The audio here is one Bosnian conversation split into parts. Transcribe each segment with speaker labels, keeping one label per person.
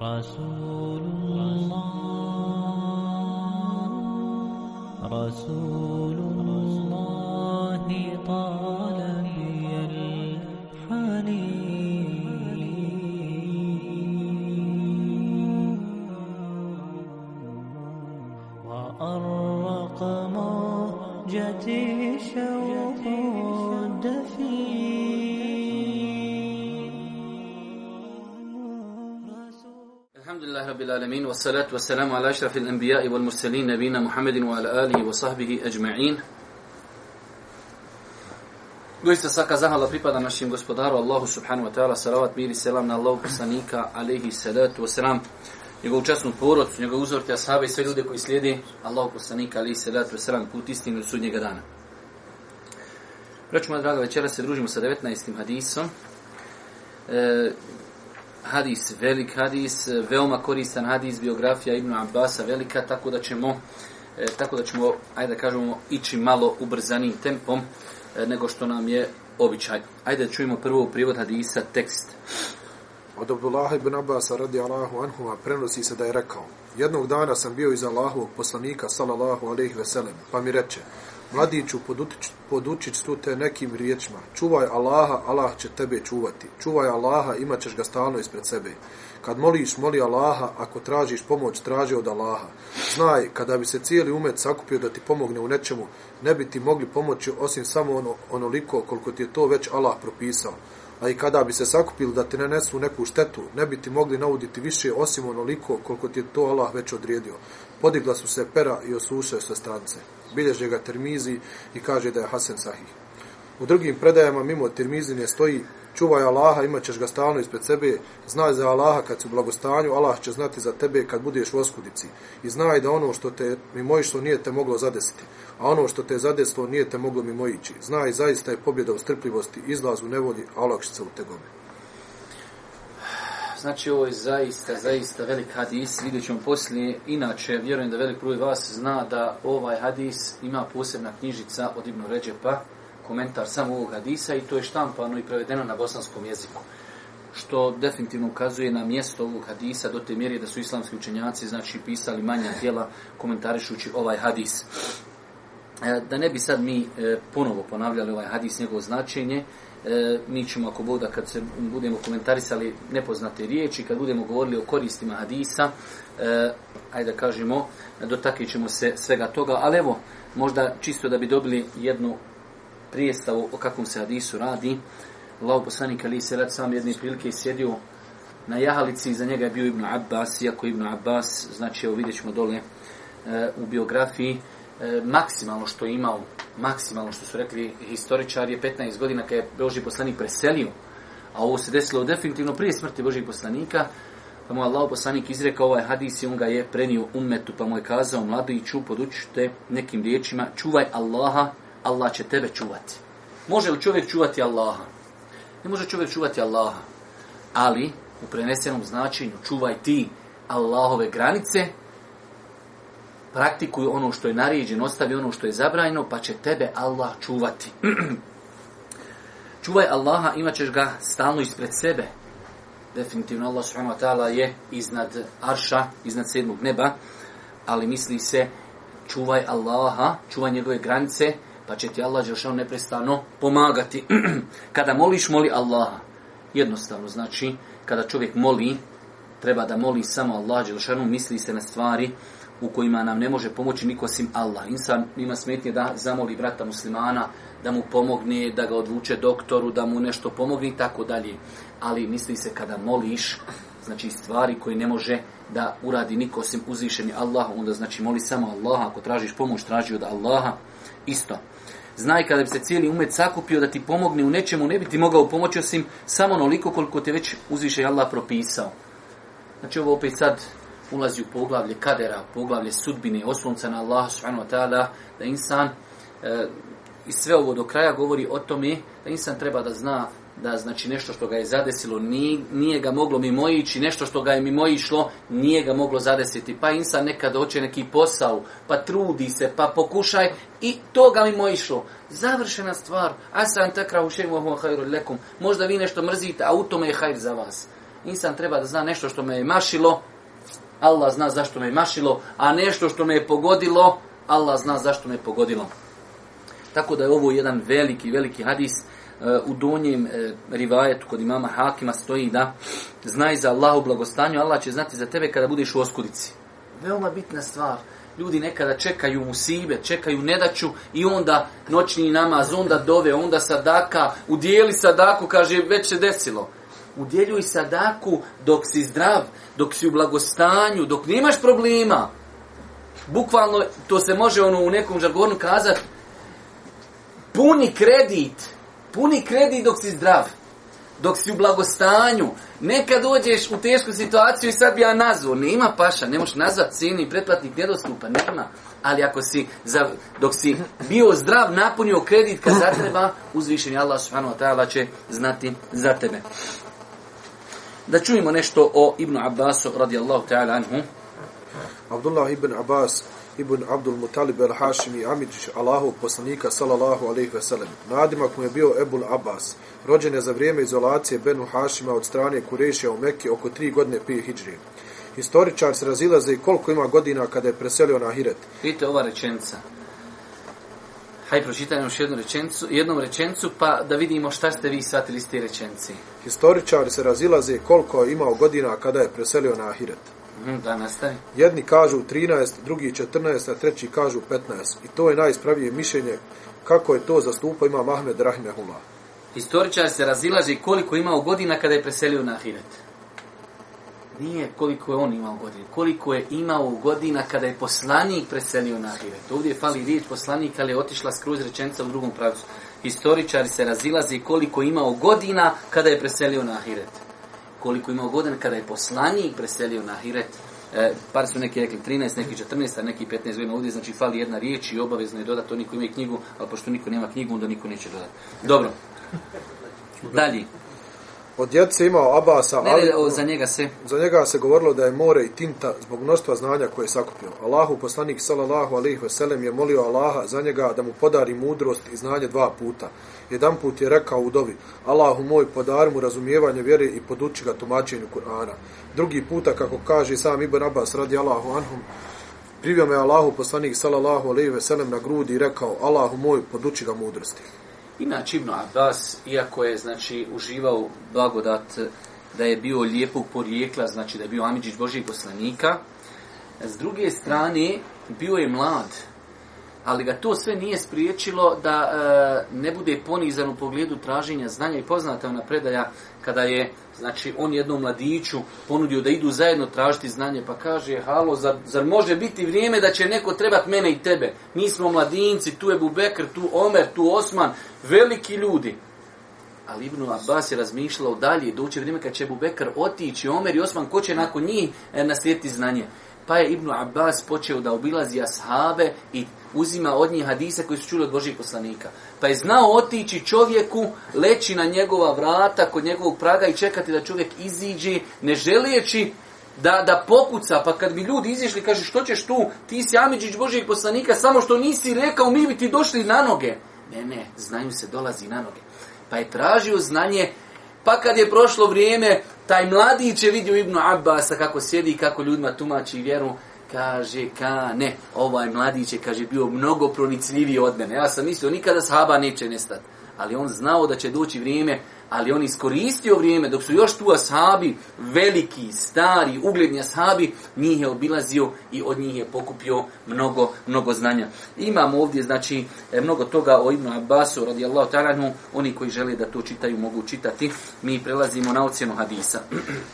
Speaker 1: رسول الله رسول الله طال بي الحنين وأرق موجتي
Speaker 2: alamin wa salatu wa salamu ala ashrafi al-anbiya'i wal mursalin nabina Muhammedin wa ala alihi wa sahbihi ajma'in. Doista svaka zahvala pripada našim gospodaru Allahu subhanahu wa ta'ala salavat miri selam na Allahu poslanika alaihi salatu wa salam njegovu časnu porodcu, njegovu uzor te ashabe i sve ljude koji slijedi Allahu poslanika alaihi salatu wa salam put istinu sudnjega dana. Vraću moja draga večera se družimo sa 19. hadisom. E, hadis, velik hadis, veoma koristan hadis, biografija Ibn Abbasa velika, tako da ćemo, e, tako da ćemo, ajde da kažemo, ići malo ubrzanim tempom e, nego što nam je običaj. Ajde da čujemo prvo privod hadisa, tekst.
Speaker 3: Od Abdullaha ibn Abbasa radi Allahu anhuma prenosi se da je rekao Jednog dana sam bio iz Allahovog poslanika, salallahu alaihi veselem, pa mi reče mladiću, podučić tu te nekim riječima. Čuvaj Allaha, Allah će tebe čuvati. Čuvaj Allaha, imat ćeš ga stalno ispred sebe. Kad moliš, moli Allaha, ako tražiš pomoć, traži od Allaha. Znaj, kada bi se cijeli umet sakupio da ti pomogne u nečemu, ne bi ti mogli pomoći osim samo ono, onoliko koliko ti je to već Allah propisao. A i kada bi se sakupili da ti ne nesu neku štetu, ne bi ti mogli nauditi više osim onoliko koliko ti je to Allah već odrijedio podigla su se pera i osuše sa strance. Bilježe ga Tirmizi i kaže da je Hasan Sahih. U drugim predajama mimo Tirmizi ne stoji Čuvaj Allaha, imat ćeš ga stalno ispred sebe. Znaj za Allaha kad si u blagostanju, Allah će znati za tebe kad budeš u oskudici. I znaj da ono što te mimojišlo nije te moglo zadesiti, a ono što te zadeslo nije te moglo mimojići. Znaj zaista je pobjeda u strpljivosti, izlaz u nevolji, a olakšica u tegome.
Speaker 2: Znači, ovo je zaista, zaista velik hadis. Vidjet ćemo poslije. Inače, vjerujem da velik broj vas zna da ovaj hadis ima posebna knjižica od Ibnu Ređepa, komentar samo ovog hadisa i to je štampano i prevedeno na bosanskom jeziku. Što definitivno ukazuje na mjesto ovog hadisa do te mjere da su islamski učenjaci znači, pisali manja tijela komentarišući ovaj hadis. E, da ne bi sad mi e, ponovo ponavljali ovaj hadis, njegovo značenje, e, mi ćemo ako bude kad se budemo komentarisali nepoznate riječi, kad budemo govorili o koristima hadisa, e, ajde da kažemo, dotakit ćemo se svega toga, ali evo, možda čisto da bi dobili jednu prijestavu o kakvom se hadisu radi, Allah poslanik Ali se sam jedne prilike sjedio na jahalici, za njega je bio Ibn Abbas, iako Ibn Abbas, znači evo vidjet ćemo dole e, u biografiji, E, maksimalno što je imao, maksimalno što su rekli historičari, je 15 godina kada je Boži poslanik preselio. A ovo se desilo definitivno prije smrti Božih poslanika, pa mu je Allah poslanik izrekao ovaj hadis i on ga je prenio ummetu, pa mu je kazao, mladiću, podući te nekim riječima, čuvaj Allaha, Allah će tebe čuvati. Može li čovjek čuvati Allaha? Ne može čovjek čuvati Allaha, ali u prenesenom značenju čuvaj ti Allahove granice, praktikuj ono što je naređeno, ostavi ono što je zabranjeno, pa će tebe Allah čuvati. Čuvaj Allaha, imat ćeš ga stalno ispred sebe. Definitivno Allah subhanahu wa ta'ala je iznad arša, iznad sedmog neba, ali misli se čuvaj Allaha, čuvaj njegove granice, pa će ti Allah Đeršanu neprestano pomagati. kada moliš, moli Allaha. Jednostavno, znači, kada čovjek moli, treba da moli samo Allah Đeršanu, misli se na stvari uh, u kojima nam ne može pomoći niko sim Allah. Insan ima smetnje da zamoli brata muslimana da mu pomogne, da ga odvuče doktoru, da mu nešto pomogne i tako dalje. Ali misli se kada moliš, znači stvari koje ne može da uradi niko sim uzvišeni Allah, onda znači moli samo Allaha. Ako tražiš pomoć, traži od Allaha. Isto. Znaj kada bi se cijeli umet sakupio da ti pomogne u nečemu, ne bi ti mogao pomoći osim samo onoliko koliko te već uzviše Allah propisao. Znači ovo opet sad ulazi u poglavlje kadera, poglavlje sudbine, oslonca na Allah subhanahu wa ta'ala, da insan e, i sve ovo do kraja govori o tome da insan treba da zna da znači nešto što ga je zadesilo nije, nije ga moglo mimoići, nešto što ga je mimoišlo nije ga moglo zadesiti. Pa insan nekad hoće neki posao, pa trudi se, pa pokušaj i to ga mimoišlo. Završena stvar. Asan takra u šeimu ahu hajru lekum. Možda vi nešto mrzite, a u tome je hajr za vas. Insan treba da zna nešto što me je mašilo, Allah zna zašto me mašilo, a nešto što me je pogodilo, Allah zna zašto me je pogodilo. Tako da je ovo jedan veliki, veliki hadis e, u donjem e, rivajetu kod imama Hakima stoji da znaj za Allahu blagostanju, Allah će znati za tebe kada budeš u oskudici. Veoma bitna stvar. Ljudi nekada čekaju mu sibe, čekaju nedaću i onda noćni namaz, onda dove, onda sadaka, udijeli sadaku, kaže, već se desilo udjeljuj sadaku dok si zdrav, dok si u blagostanju, dok nimaš problema. Bukvalno, to se može ono u nekom žargonu kazati, puni kredit, puni kredit dok si zdrav, dok si u blagostanju. Neka dođeš u tešku situaciju i sad bi ja nazvao, nema paša, ne možeš nazvat cijeni, pretplatnik nedostupa, nema. Ali ako si, za, dok si bio zdrav, napunio kredit kad zatreba, uzvišenje Allah subhanahu wa ta'ala će znati za tebe da čujemo nešto o Ibnu Abbasu radijallahu ta'ala anhu.
Speaker 4: Abdullah ibn Abbas ibn Abdul Mutalib al-Hashimi Amidžić Allahov poslanika sallallahu alejhi ve sellem. Nadimak mu je bio Ebul Abbas, rođen je za vrijeme izolacije Benu Hašima od strane Kurejša u Mekki oko tri godine prije Hidžrije. Historičar se razilaze koliko ima godina kada je preselio na Hiret.
Speaker 2: Vidite ova rečenica. Hajde, pročitajmo još jednu rečenicu, jednom rečenicu, pa da vidimo šta ste vi shvatili iz te rečenice.
Speaker 4: Historičari se razilaze koliko je imao godina kada je preselio na Ahiret.
Speaker 2: Mhm, da, nastavi.
Speaker 4: Jedni kažu 13, drugi 14, a treći kažu 15. I to je najispravije mišljenje kako je to zastupao ima Mahmed Rahmehullah.
Speaker 2: Historičar se razilaže koliko imao godina kada je preselio na Ahiret. Nije koliko je on imao godina, koliko je imao godina kada je poslanik preselio na Ahiret. Ovdje je fali riječ poslanik, ali je otišla skruz rečenca u drugom pravcu. Historičari se razilaze koliko imao godina kada je preselio na Ahiret. Koliko imao godina kada je poslanji preselio na Ahiret. E, par su neki rekli 13, neki 14, a neki 15 godina ovdje, znači fali jedna riječ i obavezno je dodati, to niko ima knjigu, ali pošto niko nema knjigu, onda niko neće dodati. Dobro, dalje
Speaker 4: od djece imao Abasa, ne, ali... Ne, o, za njega se. Za njega se govorilo da je more i tinta zbog mnoštva znanja koje je sakupio. Allahu poslanik sallallahu alaihi veselem je molio Allaha za njega da mu podari mudrost i znanje dva puta. Jedan put je rekao u dovi, Allahu moj podar mu razumijevanje vjere i poduči ga tumačenju Kur'ana. Drugi puta, kako kaže sam Ibn Abbas radi Allahu anhum, privio me Allahu poslanik sallallahu alaihi veselem na grudi i rekao, Allahu moj poduči ga mudrosti.
Speaker 2: Inače, Ibn Abbas, iako je znači, uživao blagodat da je bio lijepog porijekla, znači da je bio Amidžić Božijeg poslanika, s druge strane, bio je mlad, ali ga to sve nije spriječilo da e, ne bude ponizan u pogledu traženja znanja i poznata ona predaja kada je znači on jednom mladiću ponudio da idu zajedno tražiti znanje pa kaže halo zar, zar može biti vrijeme da će neko trebati mene i tebe mi smo mladinci tu je Bubekr tu Omer tu Osman veliki ljudi Ali Ibn Abbas je razmišljao dalje, doće vrijeme kad će Bubekar otići, Omer i Osman, ko će nakon njih e, naslijediti znanje. Pa je Ibn Abbas počeo da obilazi ashave i uzima od njih hadise koji su čuli od Božih poslanika. Pa je znao otići čovjeku, leći na njegova vrata, kod njegovog praga i čekati da čovjek iziđe, ne želijeći da, da pokuca. Pa kad bi ljudi izišli, kaže što ćeš tu, ti si Amidžić Božih poslanika, samo što nisi rekao, mi bi ti došli na noge. Ne, ne, znanju se dolazi na noge. Pa je tražio znanje, pa kad je prošlo vrijeme, taj mladić je vidio Ibnu Abbasa kako sjedi i kako ljudima tumači vjeru, kaže, ka, ne, ovaj mladić je, kaže, bio mnogo pronicljiviji od mene. Ja sam mislio, nikada sahaba neće nestati. Ali on znao da će doći vrijeme, ali on iskoristio vrijeme, dok su još tu ashabi, veliki, stari, ugledni ashabi, njih je obilazio i od njih je pokupio mnogo, mnogo znanja. Imamo ovdje, znači, e, mnogo toga o Ibnu Abbasu, radijallahu ta'ala, oni koji žele da to čitaju, mogu čitati. Mi prelazimo na ocjenu hadisa.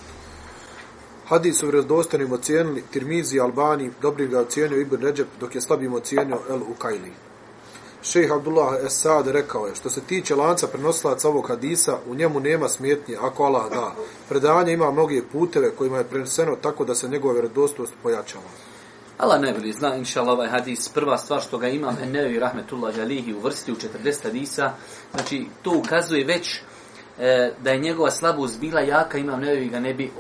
Speaker 4: Hadis u vredostanim ocijenili Tirmizi i Albani, dobrim ga ocijenio Ibn Ređep, dok je slabim ocijenio El Ukajli. Šejh Abdullah Esad rekao je, što se tiče lanca prenoslaca ovog hadisa, u njemu nema smjetnje, ako Allah da. Predanje ima mnoge puteve kojima je preneseno tako da se njegova vredostost pojačava.
Speaker 2: Allah najbolji zna, inša Allah, ovaj hadis. Prva stvar što ga imam, Enevi Rahmetullah Jalihi u vrsti u 40 hadisa, znači to ukazuje već E, da je njegova slabost bila jaka, imam nevevi ga ne bi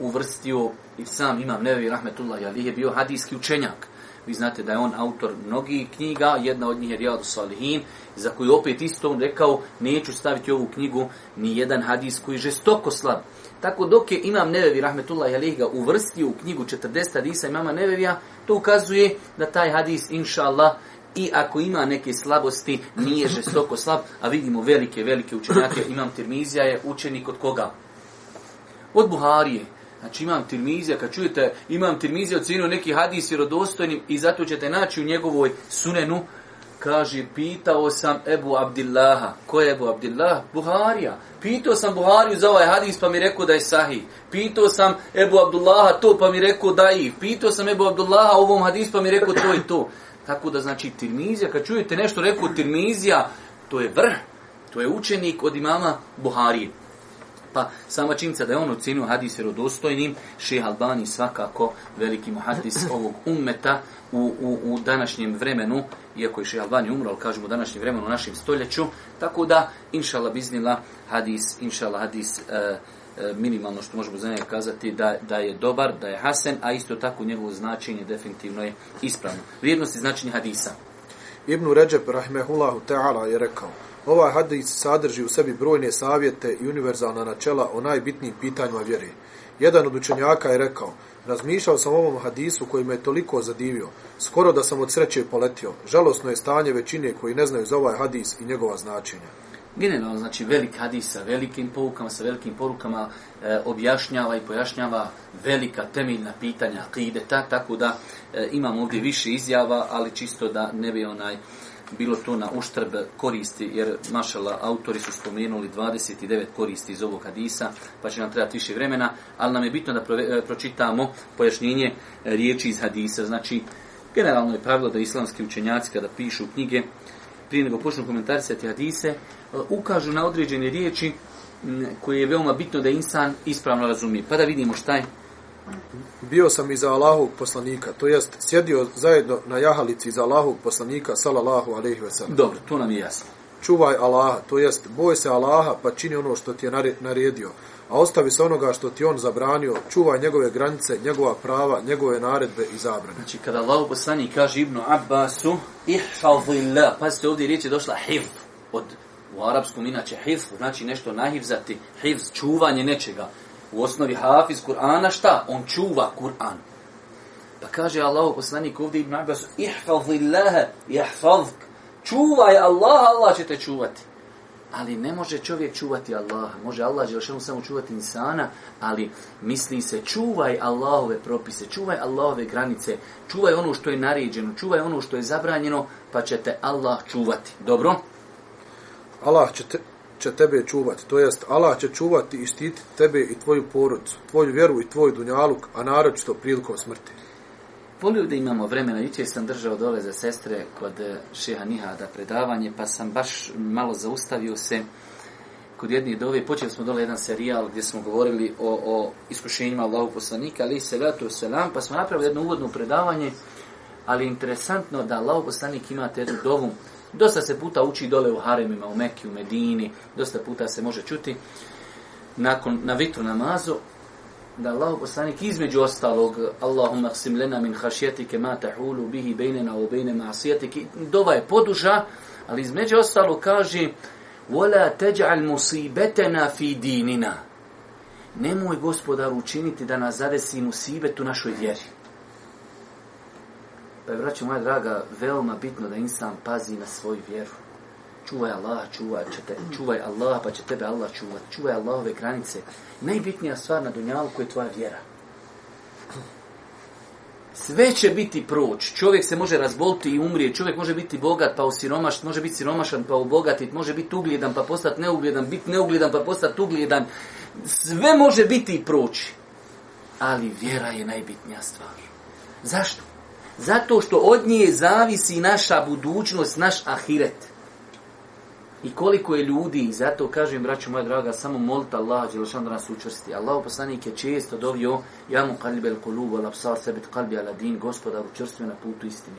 Speaker 2: uvrstio i sam imam nevevi rahmetullahi ali je bio hadijski učenjak. Vi znate da je on autor mnogih knjiga, jedna od njih je Rijadu Salihin, za koju opet isto on rekao, neću staviti ovu knjigu, ni jedan hadijs koji je žestoko slab. Tako dok je imam Nevevi Rahmetullah Jalih ga uvrstio u knjigu 40 hadisa imama Nevevija, to ukazuje da taj hadis, inša Allah, i ako ima neke slabosti, nije žestoko slab, a vidimo velike, velike učenjake, imam Tirmizija je učenik od koga? Od Buharije. Znači imam Tirmizija, kad čujete, imam Tirmizija ocenio neki hadis i rodostojnim i zato ćete naći u njegovoj sunenu, kaže, pitao sam Ebu Abdillaha. Ko je Ebu Abdillah? Buharija. Pitao sam Buhariju za ovaj hadis pa mi rekao da je sahi. Pitao sam Ebu Abdullaha to pa mi rekao da je. Pitao sam Ebu Abdullaha ovom hadis pa mi rekao to i to. Tako da znači Tirmizija, kad čujete nešto rekao Tirmizija, to je vrh, to je učenik od imama Buharije. Pa sama činjica da je on ocenio hadis vjerodostojnim, šeha Albani svakako veliki muhadis ovog ummeta u, u, u današnjem vremenu, iako je šeha Albani umro, ali kažemo u današnjem vremenu, u našem stoljeću, tako da, inšala biznila, hadis, inšala hadis, uh, E, minimalno što možemo za njega kazati da, da je dobar, da je hasen, a isto tako njegovo značenje definitivno je ispravno. Vrijednost i značenje hadisa.
Speaker 4: Ibn Ređep rahmehullahu ta'ala je rekao, ovaj hadis sadrži u sebi brojne savjete i univerzalna načela o najbitnijim pitanjima vjere. Jedan od učenjaka je rekao, Razmišljao sam o ovom hadisu koji me je toliko zadivio. Skoro da sam od sreće poletio. Žalosno je stanje većine koji ne znaju za ovaj hadis i njegova značenja
Speaker 2: generalno znači velik hadis sa velikim poukama, sa velikim porukama e, objašnjava i pojašnjava velika temeljna pitanja akideta, tako da e, imamo ovdje više izjava, ali čisto da ne bi onaj bilo to na uštrb koristi, jer mašala autori su spomenuli 29 koristi iz ovog hadisa, pa će nam trebati više vremena, ali nam je bitno da pro, e, pročitamo pojašnjenje e, riječi iz hadisa. Znači, generalno je pravilo da islamski učenjaci kada pišu knjige, prije nego počnu komentarisati hadise, e, ukažu na određene riječi koje je veoma bitno da insan ispravno razumije. Pa da vidimo šta je.
Speaker 4: Bio sam iza Allahog poslanika, to jest sjedio zajedno na jahalici iza Allahog poslanika, salallahu alaihi
Speaker 2: wasalam. Dobro, to nam je jasno.
Speaker 4: Čuvaj Allaha, to jest boj se Allaha pa čini ono što ti je naredio a ostavi se onoga što ti on zabranio, čuvaj njegove granice, njegova prava, njegove naredbe i zabrane.
Speaker 2: Znači, kada Allah poslani kaže Ibnu Abbasu, ihfazillah, pazite, ovdje riječ je došla hiv, od, u arapskom inače hiv, znači nešto nahivzati, hiv, čuvanje nečega. U osnovi hafiz Kur'ana šta? On čuva Kur'an. Pa kaže Allah poslani ovdje Ibnu Abbasu, ihfazillah, ihfazk, čuvaj Allah, Allah će te čuvati ali ne može čovjek čuvati Allaha. Može Allah Đelšanu samo čuvati insana, ali misli se čuvaj Allahove propise, čuvaj Allahove granice, čuvaj ono što je naređeno, čuvaj ono što je zabranjeno, pa će te Allah čuvati. Dobro?
Speaker 4: Allah će, te, će tebe čuvati, to jest Allah će čuvati i štiti tebe i tvoju porodicu, tvoju vjeru i tvoj dunjaluk, a naročito prilikom smrti
Speaker 2: volio da imamo vremena. Juče sam držao dole za sestre kod eh, šeha Nihada predavanje, pa sam baš malo zaustavio se kod jedne dove. Počeli smo dole jedan serijal gdje smo govorili o, o iskušenjima Allahu poslanika, ali se vratu se nam, pa smo napravili jedno uvodno predavanje, ali interesantno da Allahu poslanik ima te jednu dovu. Dosta se puta uči dole u Haremima, u Mekiju, u Medini, dosta puta se može čuti nakon na vitru namazu, da Allah poslanik između ostalog Allahumma aksim lena min hašijetike ma tahulu bihi bejnena u bejne masijetike dova je poduža ali između ostalog kaže wala teđal musibetena fi dinina nemoj gospodar učiniti da nas zadesi musibet u našoj vjeri pa je vraću moja draga veoma bitno da insan pazi na svoju vjeru čuvaj Allah, čuvaj, te, čuvaj Allah, pa će tebe Allah čuvat, čuvaj Allahove granice. Najbitnija stvar na dunjalku je tvoja vjera. Sve će biti proć. Čovjek se može razboliti i umrije. Čovjek može biti bogat pa osiromaš, može biti siromašan pa obogatit, može biti ugljedan pa postati neugljedan, biti neugljedan pa postati ugljedan. Sve može biti i proć. Ali vjera je najbitnija stvar. Zašto? Zato što od nje zavisi naša budućnost, naš ahiret. I koliko je ljudi, zato kažem, braću moja draga, samo molite Allah, Đelšan, da nas učvrsti. Allah poslanik je često dovio, ja mu kalbi al kulubu, ala psa sebit kalbi ala din, gospoda, učvrstuje na putu istine.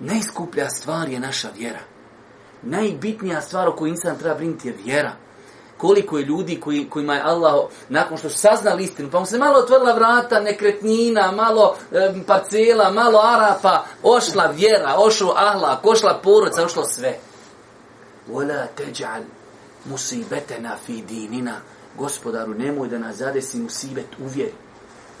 Speaker 2: Najskuplja stvar je naša vjera. Najbitnija stvar o kojoj insan treba brinuti je vjera. Koliko je ljudi koji, kojima je Allah, nakon što su saznali istinu, pa mu se malo otvorila vrata, nekretnina, malo um, parcela, malo arafa, ošla vjera, ošla ahlak, ošla poroca, ošlo sve. وَلَا تَجْعَلْ مُسِيبَتَنَا فِي دِينِنَا Gospodaru, nemoj da nas zadesi musibet u vjeri.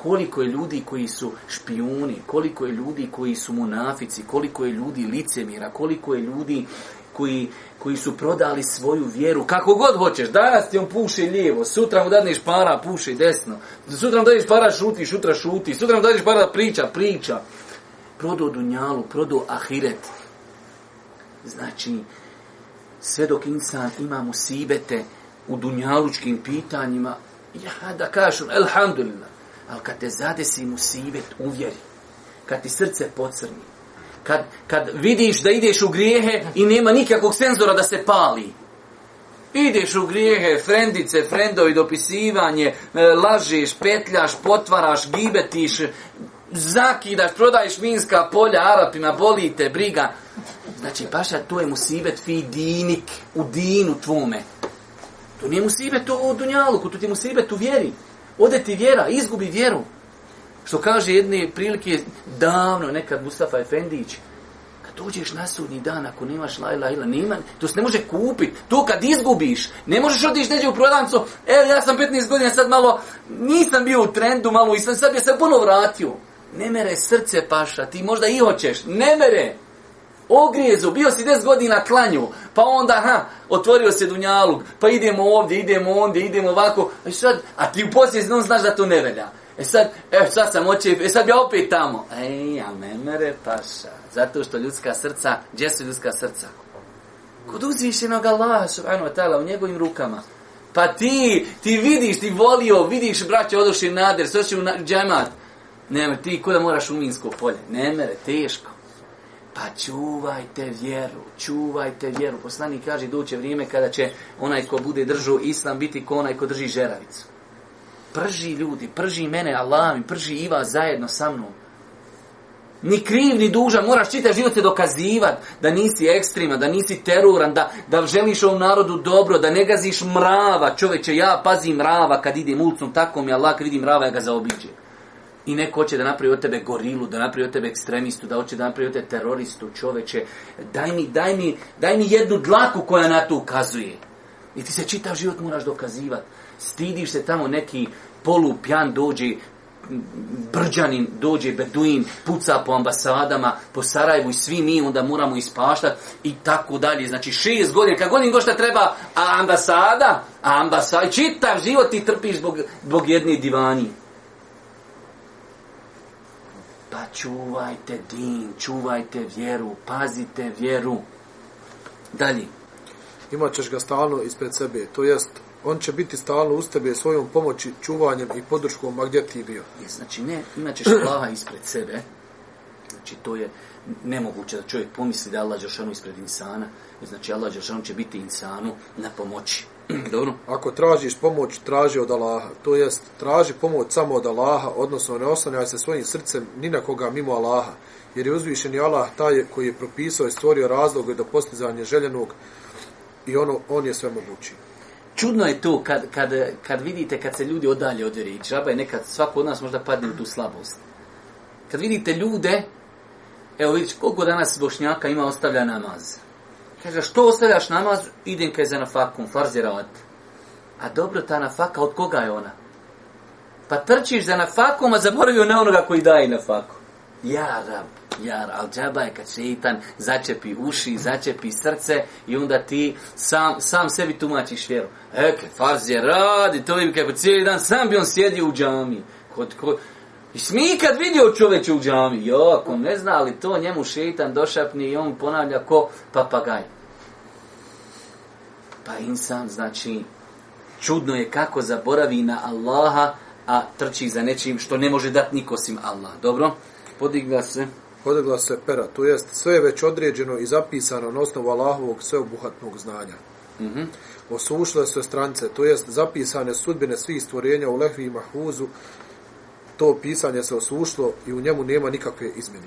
Speaker 2: Koliko je ljudi koji su špijuni, koliko je ljudi koji su munafici, koliko je ljudi licemira, koliko je ljudi koji, koji su prodali svoju vjeru, kako god hoćeš, da ti on puše lijevo, sutra mu dadneš para, puše desno, sutra mu dadneš para, šuti, sutra šuti, sutra mu dadneš para, priča, priča. Prodo dunjalu, prodo ahiret. Znači, sve dok insan ima musibete u dunjalučkim pitanjima, ja da kažem, elhamdulillah, ali kad te zadesi musibet, uvjeri, kad ti srce pocrni, kad, kad vidiš da ideš u grijehe i nema nikakvog senzora da se pali, ideš u grijehe, frendice, frendovi, dopisivanje, e, lažeš, petljaš, potvaraš, gibetiš, zakidaš, prodaješ minska polja Arapima, boli te, briga. Znači, paša, to je musibet fi dinik, u dinu tvome. To nije musibet u dunjaluku, to ti je musibet u vjeri. Ode ti vjera, izgubi vjeru. Što kaže jedne prilike, davno, nekad Mustafa Efendić, kad dođeš na sudnji dan, ako nemaš la ila ila, nema, to se ne može kupiti. To kad izgubiš, ne možeš otići neđe u prodancu, evo ja sam 15 godina sad malo, nisam bio u trendu malo, i sam sad bi se puno vratio ne mere srce paša, ti možda i hoćeš, ne mere, ogrijezu, bio si 10 godina klanju, pa onda, ha, otvorio se dunjalog, pa idemo ovdje, idemo ondje, idemo ovako, a, e sad, a ti u posljednici non znaš da to ne velja. E sad, e sad sam oče, e sad bi opet tamo. Ej, a ne mere paša. Zato što ljudska srca, gdje su ljudska srca? Kod uzvišenog Allaha subhanahu wa ta'ala u njegovim rukama. Pa ti, ti vidiš, ti volio, vidiš braće odošli nader, sve u džemat. Na, Nemer, ti kuda moraš u Minsko polje? Nemere, teško. Pa čuvajte vjeru, čuvajte vjeru. Poslanik kaže, doće vrijeme kada će onaj ko bude držao islam biti ko onaj ko drži žeravicu. Prži ljudi, prži mene, Allah mi, prži i vas zajedno sa mnom. Ni kriv, ni dužan, moraš čitaj život se dokazivat da nisi ekstrima, da nisi teruran, da, da želiš ovom narodu dobro, da ne gaziš mrava. Čoveče, ja pazim mrava kad idem ulicom, tako mi Allah kad vidim mrava, ja ga zaobiđem. I neko hoće da napravi od tebe gorilu, da napravi od tebe ekstremistu, da hoće da napravi od tebe teroristu, čoveče. Daj mi, daj mi, daj mi jednu dlaku koja na to ukazuje. I ti se čitav život moraš dokazivat. Stidiš se tamo neki polupjan dođe, brđanin dođe, beduin, puca po ambasadama, po Sarajevu i svi mi onda moramo ispaštat i tako dalje. Znači šest godina, kad godin gošta treba, a ambasada, a ambasada, čitav život ti trpiš zbog, zbog jedne divanije pa čuvajte din, čuvajte vjeru, pazite vjeru.
Speaker 4: Dalje. Imaćeš ga stalno ispred sebe, to jest, on će biti stalno uz tebe svojom pomoći, čuvanjem i podrškom, ma
Speaker 2: gdje ti
Speaker 4: bio.
Speaker 2: Je, znači ne, imaćeš Allaha ispred sebe, znači to je nemoguće da čovjek pomisli da Allah Đeršanu ispred insana, znači Allah Đeršanu će biti insanu na pomoći. Dobro.
Speaker 4: Ako tražiš pomoć, traži od Allaha. To jest, traži pomoć samo od Allaha, odnosno ne osanjaj se svojim srcem ni na koga mimo Allaha. Jer je uzvišen i Allah taj koji je propisao i stvorio razloge do postizanja željenog i ono, on je sve mogući.
Speaker 2: Čudno je to kad, kad, kad vidite kad se ljudi odalje od vjeri. Žaba je nekad svako od nas možda padne u tu slabost. Kad vidite ljude, evo vidite koliko danas Bošnjaka ima ostavlja namaz. Kaže, što ostavljaš namaz? Idem kaj za nafakum, farzirat. A dobro, ta nafaka, od koga je ona? Pa trčiš za nafakum, a zaboravio na onoga koji daje nafaku. Ja, rab, ja, al džaba je kad šeitan začepi uši, začepi srce i onda ti sam, sam sebi tumačiš vjeru. Eke, farz je radi, to im kako cijeli dan, sam bi on sjedio u džami. Kod, kod, I smi kad vidio čoveče u džami, jo, ako ne zna, ali to njemu šeitan došapni i on ponavlja ko papagaj. Pa insan, znači, čudno je kako zaboravi na Allaha, a trči za nečim što ne može dati nikosim Allah. Dobro? Podigla
Speaker 4: se. Podigla se pera. To jest, sve je već određeno i zapisano na osnovu Allahovog sveobuhatnog znanja. Mm -hmm. Osušle se strance, to jest, zapisane sudbine svih stvorenja u lehvi i mahuzu, to pisanje se osušlo i u njemu nema nikakve izmjene.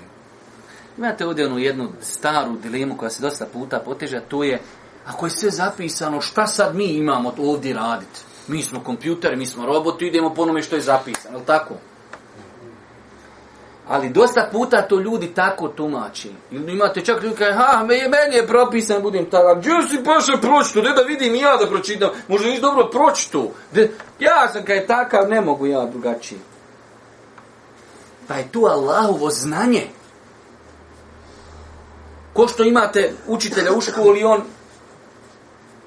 Speaker 2: Imate ovdje jednu staru dilemu koja se dosta puta poteže, to je Ako je sve zapisano, šta sad mi imamo ovdje raditi? Mi smo kompjuter, mi smo roboti, idemo po onome što je zapisano, je tako? Ali dosta puta to ljudi tako tumači. Imate čak ljudi kaj, ha, meni je propisan, budem tako, gdje si paša pročito, da vidim i ja da pročitam, možda nisi dobro pročito. De, ja sam kaj takav, ne mogu ja drugačije. Pa je tu Allahovo znanje. Ko što imate učitelja u školi, on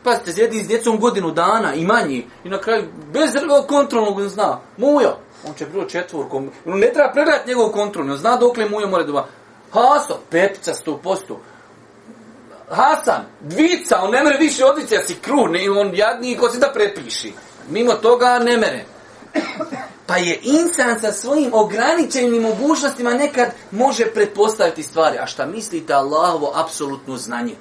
Speaker 2: Pazite, zjedi s djecom godinu dana i manji i na kraju bez kontrolnog zna. Mujo, on će bilo četvorkom. On ne treba pregledati njegov kontrol, on zna dok li Mujo mora doba. Haso, pepca 100%. Hasan, dvica, on ne mere više odvice, ja si kruh, ne, on jadni ko se da prepiši. Mimo toga ne mere. Pa je insan sa svojim ograničenim mogućnostima nekad može pretpostaviti stvari. A šta mislite Allahovo apsolutno znanje?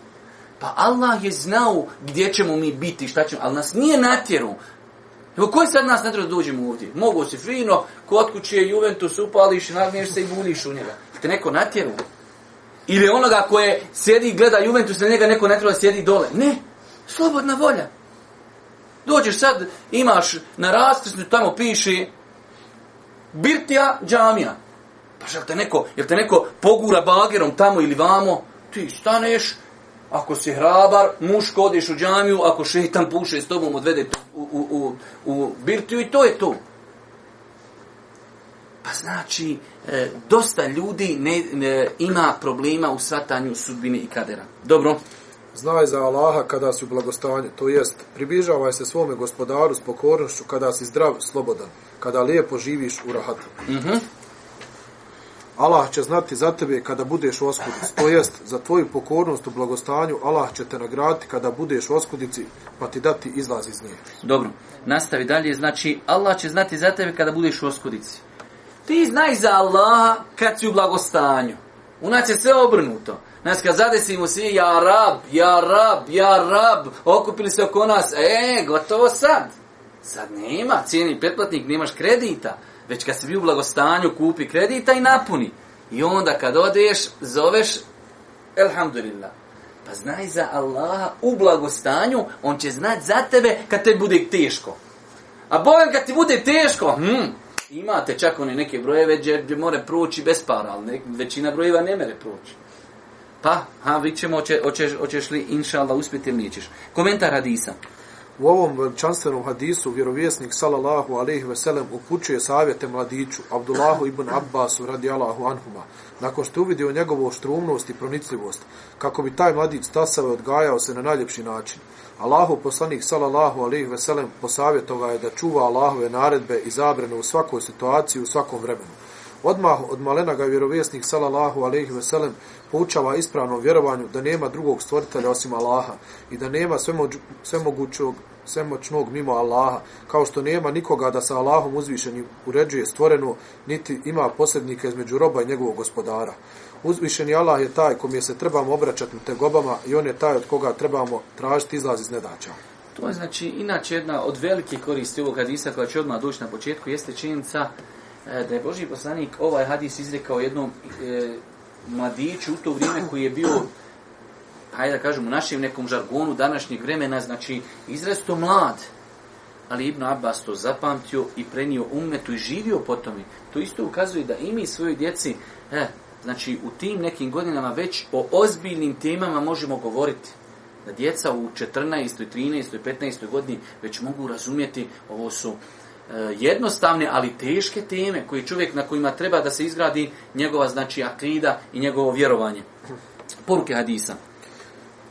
Speaker 2: Pa Allah je znao gdje ćemo mi biti, šta ćemo, ali nas nije natjeru. Evo, koji sad nas natjeru da dođemo ovdje? Mogu si fino, kod kući je Juventus, upališ, nagniješ se i buliš u njega. Te neko natjeru? Ili onoga koje sjedi i gleda Juventus, na njega neko natjeru da sjedi dole? Ne, slobodna volja. Dođeš sad, imaš na raskrsnu, tamo piše Birtija džamija. Pa šta te neko, jel te neko pogura bagerom tamo ili vamo? Ti staneš, Ako si hrabar, muško odiš u džamiju, ako šeitan puše s tobom, odvede u, u, u, u birtiju i to je to. Pa znači, e, dosta ljudi ne, ne, ima problema u svatanju sudbine i kadera. Dobro.
Speaker 4: Znaj za Allaha kada si u blagostanju, to jest, približavaj se svome gospodaru s pokornošću kada si zdrav, slobodan, kada lijepo živiš u rahatu. Mhm. Uh -huh. Allah će znati za tebe kada budeš u oskudici, to jest za tvoju pokornost u blagostanju Allah će te nagraditi kada budeš u oskudici pa ti dati izlaz iz nje.
Speaker 2: Dobro, nastavi dalje, znači Allah će znati za tebe kada budeš u oskudici. Ti znaj za Allaha kad si u blagostanju. U nas je sve obrnuto. Nas kad zadesimo svi, ja rab, ja rab, ja rab, okupili se oko nas, e, gotovo sad. Sad nema, cijeni pretplatnik, nemaš kredita. Već kad si bio u blagostanju, kupi kredita i napuni. I onda kad odeš, zoveš, elhamdulillah. Pa znaj za Allaha u blagostanju, on će znat za tebe kad te bude teško. A bolje kad ti bude teško, hmm, imate čak one neke brojeve gdje, gdje more proći bez para, ali ne, većina brojeva ne mere proći. Pa, ha, vidit ćemo, oćeš, oćeš li, inša Allah, uspjeti ili nećeš. Komentar Hadisa.
Speaker 4: U ovom veličanstvenom hadisu vjerovjesnik sallallahu alejhi ve sellem upućuje savjete mladiću Abdullahu ibn Abbasu radijallahu anhuma nakon što uvidio njegovu oštrumnost i pronicljivost kako bi taj mladić stasao odgajao se na najljepši način. Allahu poslanik sallallahu alejhi ve sellem posavjetovao je da čuva Allahove naredbe i zabrane u svakoj situaciji u svakom vremenu. Odmah od malena ga vjerovjesnik sallallahu alejhi ve sellem poučava ispravnom vjerovanju da nema drugog stvoritelja osim Allaha i da nema svemoć, svemogućog svemoćnog mimo Allaha, kao što nema nikoga da sa Allahom uzvišenim uređuje stvoreno, niti ima posljednika između roba i njegovog gospodara. Uzvišeni Allah je taj kom je se trebamo obraćati u te gobama i on je taj od koga trebamo tražiti izlaz iz nedaća.
Speaker 2: To je znači inače jedna od velike koristi ovog hadisa koja će odmah doći na početku jeste činjenica E, da je Boži poslanik ovaj hadis izrekao jednom e, mladiću u to vrijeme koji je bio, hajde da kažem, u našem nekom žargonu današnjeg vremena, znači izrazito mlad, ali Ibn Abbas to zapamtio i prenio umetu i živio po tome. To isto ukazuje da i mi svoji djeci, e, znači u tim nekim godinama već o ozbiljnim temama možemo govoriti da djeca u 14. 13. 15. godini već mogu razumjeti ovo su E, jednostavne, ali teške teme koji čovjek na kojima treba da se izgradi njegova znači akida i njegovo vjerovanje. Poruke hadisa.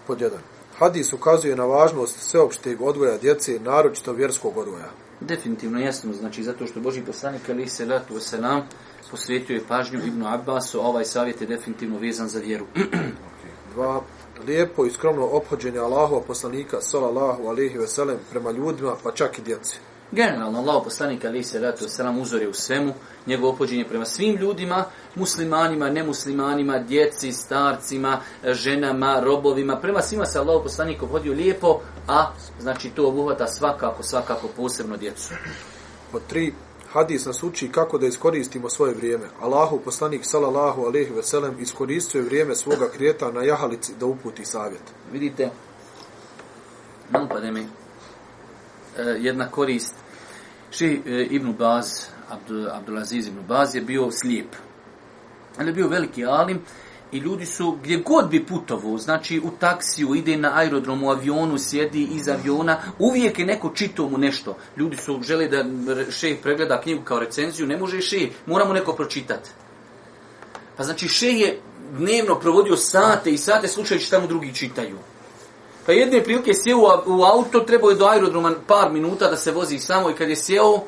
Speaker 4: Pod jedan. Hadis ukazuje na važnost sveopšteg odgoja djece, naročito vjerskog odgoja.
Speaker 2: Definitivno jasno, znači zato što Boži poslanik Ali se letu se nam posvetio je pažnju Ibnu Abbasu, a ovaj savjet je definitivno vezan za vjeru.
Speaker 4: Dva. Lijepo i skromno ophođenje Allahova poslanika, salallahu alihi veselem, prema ljudima, pa čak i djeci.
Speaker 2: Generalno, Allah poslanik ali se ratu selam uzor je u svemu, njegovo opođenje prema svim ljudima, muslimanima, nemuslimanima, djeci, starcima, ženama, robovima, prema svima se Allah poslanik obhodio lijepo, a znači to obuhvata svakako, svakako posebno djecu.
Speaker 4: Po tri, hadis nas uči kako da iskoristimo svoje vrijeme. Allahu poslanik salallahu alaihi veselem iskoristio je vrijeme svoga krijeta na jahalici da uputi savjet.
Speaker 2: Vidite, nam pa mi, e, jedna korist Še e, Ibn Baz, Abd, Abdulaziz Ibn Baz je bio slijep. On je bio veliki alim i ljudi su gdje god bi putovao, znači u taksiju, ide na aerodrom, u avionu, sjedi iz aviona, uvijek je neko čitao mu nešto. Ljudi su žele da še pregleda knjigu kao recenziju, ne može še, moramo neko pročitati. Pa znači še je dnevno provodio sate i sate slušajući šta mu drugi čitaju. Pa jedne prilike sjeo u auto, trebao je do aerodroma par minuta da se vozi samo i kad je sjeo,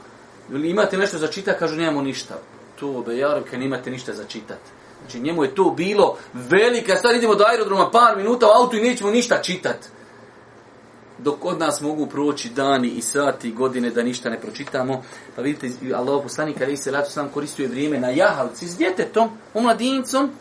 Speaker 2: imate nešto za čitati, kažu nemamo ništa. To be jarom, kad nemate ništa za čitati. Znači njemu je to bilo velika, sad idemo do aerodroma par minuta u auto i nećemo ništa čitati. Dok od nas mogu proći dani i sati i godine da ništa ne pročitamo. Pa vidite, Allah poslanika, ali se sam koristuje vrijeme na jahalci s djetetom, u mladincom,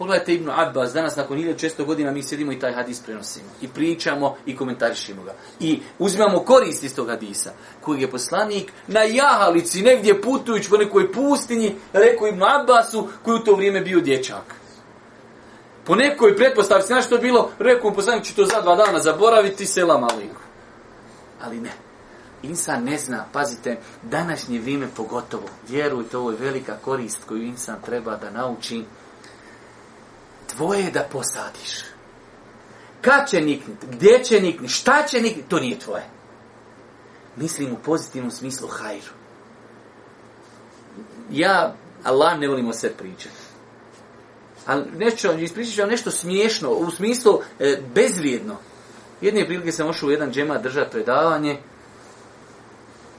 Speaker 2: Pogledajte Ibnu Abbas, danas nakon 1600 godina mi sjedimo i taj hadis prenosimo. I pričamo i komentarišimo ga. I uzimamo korist iz tog hadisa, koji je poslanik na jahalici, negdje putujući po nekoj pustinji, rekao Ibnu Abbasu, koji u to vrijeme bio dječak. Po nekoj pretpostavci, znaš što je bilo, rekao mu poslanik, ću to za dva dana zaboraviti, sela maliku. Ali ne. Insan ne zna, pazite, današnje vrijeme pogotovo, vjerujte, ovo je velika korist koju insan treba da nauči, tvoje da posadiš. Kad će niknuti, gdje će niknuti, šta će niknuti, to nije tvoje. Mislim u pozitivnom smislu hajru. Ja, Allah, ne volim o sve pričati. Ali neću vam, ispričat ću vam nešto smiješno, u smislu e, bezvrijedno. Jedne prilike sam ošao u jedan džema držati predavanje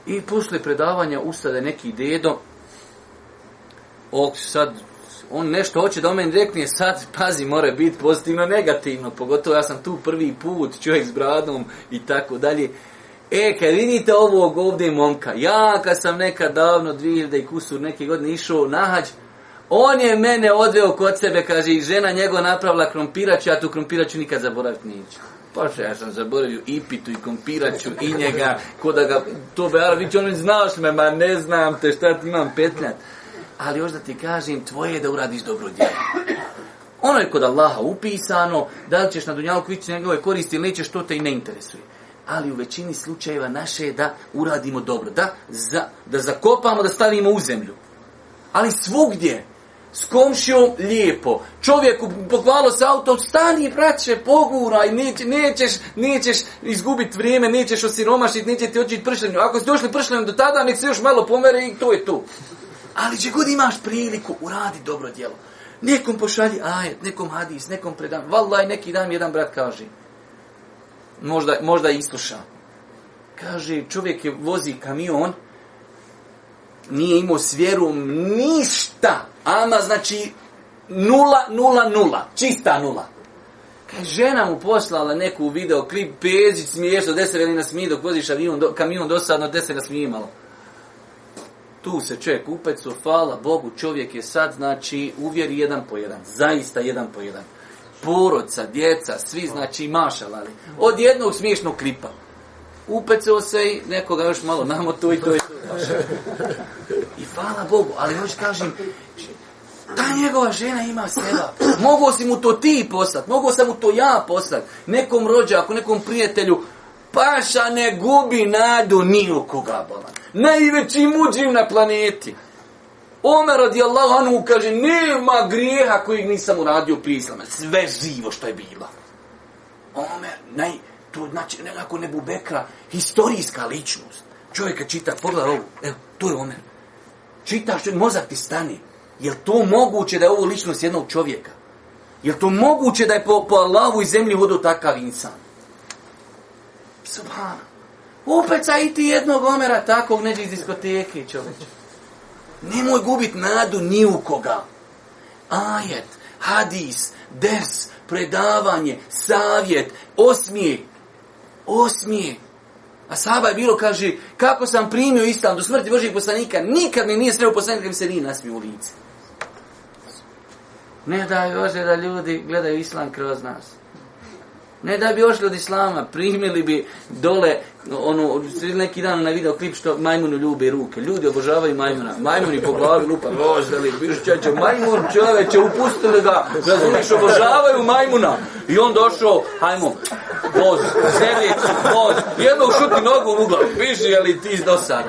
Speaker 2: i posle predavanja ustade neki dedo, ok, sad on nešto hoće da omen rekne, sad, pazi, mora biti pozitivno, negativno, pogotovo ja sam tu prvi put, čovjek s bradom i tako dalje. E, kad vidite ovog ovdje momka, ja kad sam nekad davno, 2000 i kusur neke godine išao na hađ, on je mene odveo kod sebe, kaže, i žena njegov napravila krompirač, ja tu krompiraču nikad zaboraviti neću. Pa še, ja sam zaboravio i pitu i kompiraču i njega, ko da ga, to be, ali vi će on znaš me, ma ne znam te, šta ti imam petljati ali još da ti kažem, tvoje je da uradiš dobro djelo. Ono je kod Allaha upisano, da li ćeš na dunjalku ići njegove koristi ili nećeš, to te i ne interesuje. Ali u većini slučajeva naše je da uradimo dobro, da, za, da zakopamo, da stavimo u zemlju. Ali svugdje, s komšijom lijepo, čovjeku pohvalo se autom, stani braće, poguraj, neće, nećeš, nećeš izgubiti vrijeme, nećeš osiromašiti, neće ti očiti pršljenju. Ako si došli pršljenju do tada, nek se još malo pomere i to je to. Ali gdje god imaš priliku, uradi dobro djelo. Nekom pošalji ajet, nekom hadis, nekom predam. Valaj, neki dan jedan brat kaže. Možda, možda isluša. Kaže, čovjek je vozi kamion, nije imao s vjerom ništa. Ama znači nula, nula, nula. Čista nula. Kaj žena mu poslala neku videoklip, pezić smiješno, gdje se veli nasmije dok voziš avion, do, kamion dosadno, gdje se nasmije imalo tu se čovjek upecu, hvala Bogu, čovjek je sad, znači, uvjeri jedan po jedan, zaista jedan po jedan. Porodca, djeca, svi, znači, mašal, ali od jednog smiješnog kripa. Upecao se i nekoga još malo namo tu i to je I hvala Bogu, ali još kažem, ta njegova žena ima sreda. Mogu si mu to ti poslat, mogu sam mu to ja poslat. Nekom rođaku, nekom prijatelju, paša ne gubi nadu ni u koga bola. Najveći muđim na planeti. Omer radijallahu anhu kaže, nema grijeha kojeg nisam uradio prije islama. Sve živo što je bilo. Omer, naj, to znači, ne, ako ne bubekra, historijska ličnost. Čovjeka čita, pogleda ovo, evo, tu je Omer. Čita što je, mozak ti stani. Je li to moguće da je ovo ličnost jednog čovjeka? Je li to moguće da je po, po Allahu i zemlji vodu takav insan? Subhano. Upeca i ti jednog omera takvog neđe iz diskoteke, čovječe. Nemoj gubit nadu ni u koga. Ajet, hadis, ders, predavanje, savjet, osmije. Osmije. A Saba je bilo, kaže, kako sam primio islam do smrti Božih poslanika, nikad mi nije sreo poslanika, mi se nije nasmio u lice. Ne daj Bože da ljudi gledaju islam kroz nas. Ne da bi ošli od islama, primili bi dole, ono, neki dan na video klip što majmunu ljube ruke. Ljudi obožavaju majmuna. Majmuni po glavi lupa. Ozdali, biš čeće, majmun čoveče, upustili ga. Razumiješ, obožavaju majmuna. I on došao, hajmo, voz, zemljeć, voz. Jedno ušuti nogu u uglav. Biš, jeli ti do sad.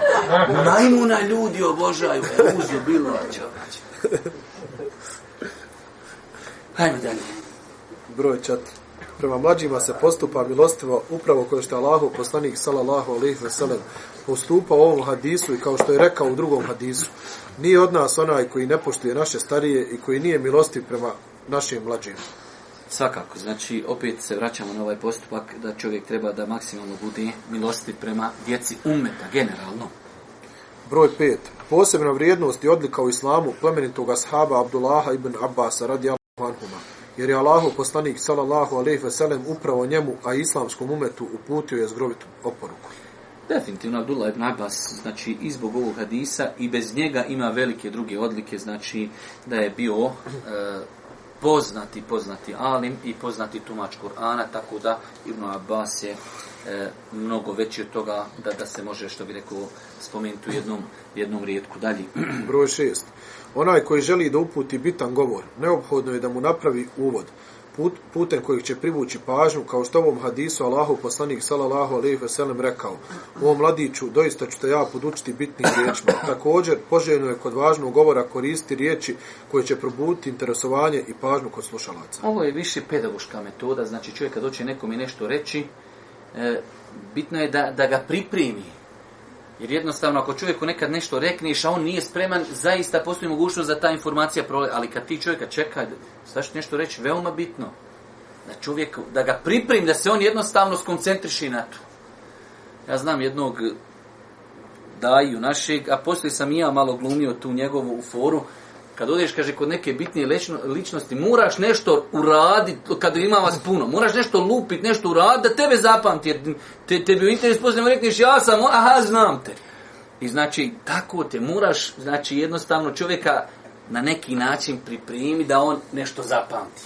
Speaker 2: Majmuna ljudi obožavaju. E, Uzu, bilo, čoveče. Hajmo dalje.
Speaker 4: Broj četiri prema mlađima se postupa milostivo upravo kao što Allahu poslanik sallallahu alejhi ve sellem postupao u ovom hadisu i kao što je rekao u drugom hadisu nije od nas onaj koji ne poštuje naše starije i koji nije milostiv prema našim mlađim.
Speaker 2: Svakako, znači opet se vraćamo na ovaj postupak da čovjek treba da maksimalno bude milostiv prema djeci umeta generalno.
Speaker 4: Broj 5. Posebna vrijednost i odlika u islamu plemenitog ashaba Abdullaha ibn Abbas radijallahu anhuma jer je Allahu poslanik sallallahu alejhi ve sellem upravo njemu a islamskom umetu uputio je zgrovitu oporuku.
Speaker 2: Definitivno Abdullah ibn Abbas, znači i zbog ovog hadisa i bez njega ima velike druge odlike, znači da je bio e, poznati, poznati alim i poznati tumač Kur'ana, tako da Ibn Abbas je e, mnogo veći od toga da da se može, što bi rekao, spomenuti u jednom, jednom rijetku dalje.
Speaker 4: Broj šest. Onaj koji želi da uputi bitan govor, neophodno je da mu napravi uvod, put, putem kojeg će privući pažnju, kao što ovom hadisu Allahu poslanik sallallahu alejhi ve sellem rekao: "O mladiću, doista ću te ja podučiti bitnim riječima." Također poželjno je kod važnog govora koristiti riječi koje će probuditi interesovanje i pažnju kod slušalaca.
Speaker 2: Ovo je više pedagoška metoda, znači čovjek kad hoće nekom i nešto reći, e, bitno je da, da ga pripremi, Jer jednostavno, ako čovjeku nekad nešto rekneš, a on nije spreman, zaista postoji mogućnost da ta informacija prole. Ali kad ti čovjeka čeka, staš nešto reći, veoma bitno. Da čovjek, da ga priprim, da se on jednostavno skoncentriši na to. Ja znam jednog daju našeg, a poslije sam i ja malo glumio tu njegovu u foru, kad odeš, kaže, kod neke bitnije lečno, ličnosti, moraš nešto uradit, kada ima vas puno, moraš nešto lupit, nešto uradit, da tebe zapamti, jer te, tebi u interes poznemo rekneš, ja sam, aha, znam te. I znači, tako te moraš, znači, jednostavno čovjeka na neki način pripremi da on nešto zapamti.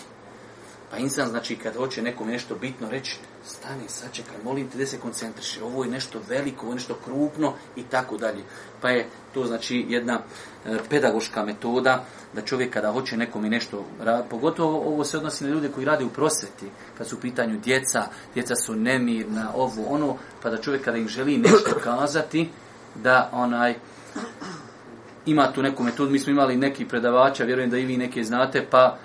Speaker 2: Pa insan, znači, kad hoće nekom nešto bitno reći, stani, sačekaj, molim te da se koncentriše, ovo je nešto veliko, ovo je nešto krupno i tako dalje. Pa je to znači jedna e, pedagoška metoda da čovjek kada hoće nekom i nešto raditi, pogotovo ovo se odnosi na ljude koji rade u prosveti, kad su u pitanju djeca, djeca su nemirna, ovo, ono, pa da čovjek kada im želi nešto kazati, da onaj, ima tu neku metodu, mi smo imali neki predavača, vjerujem da i vi neke znate, pa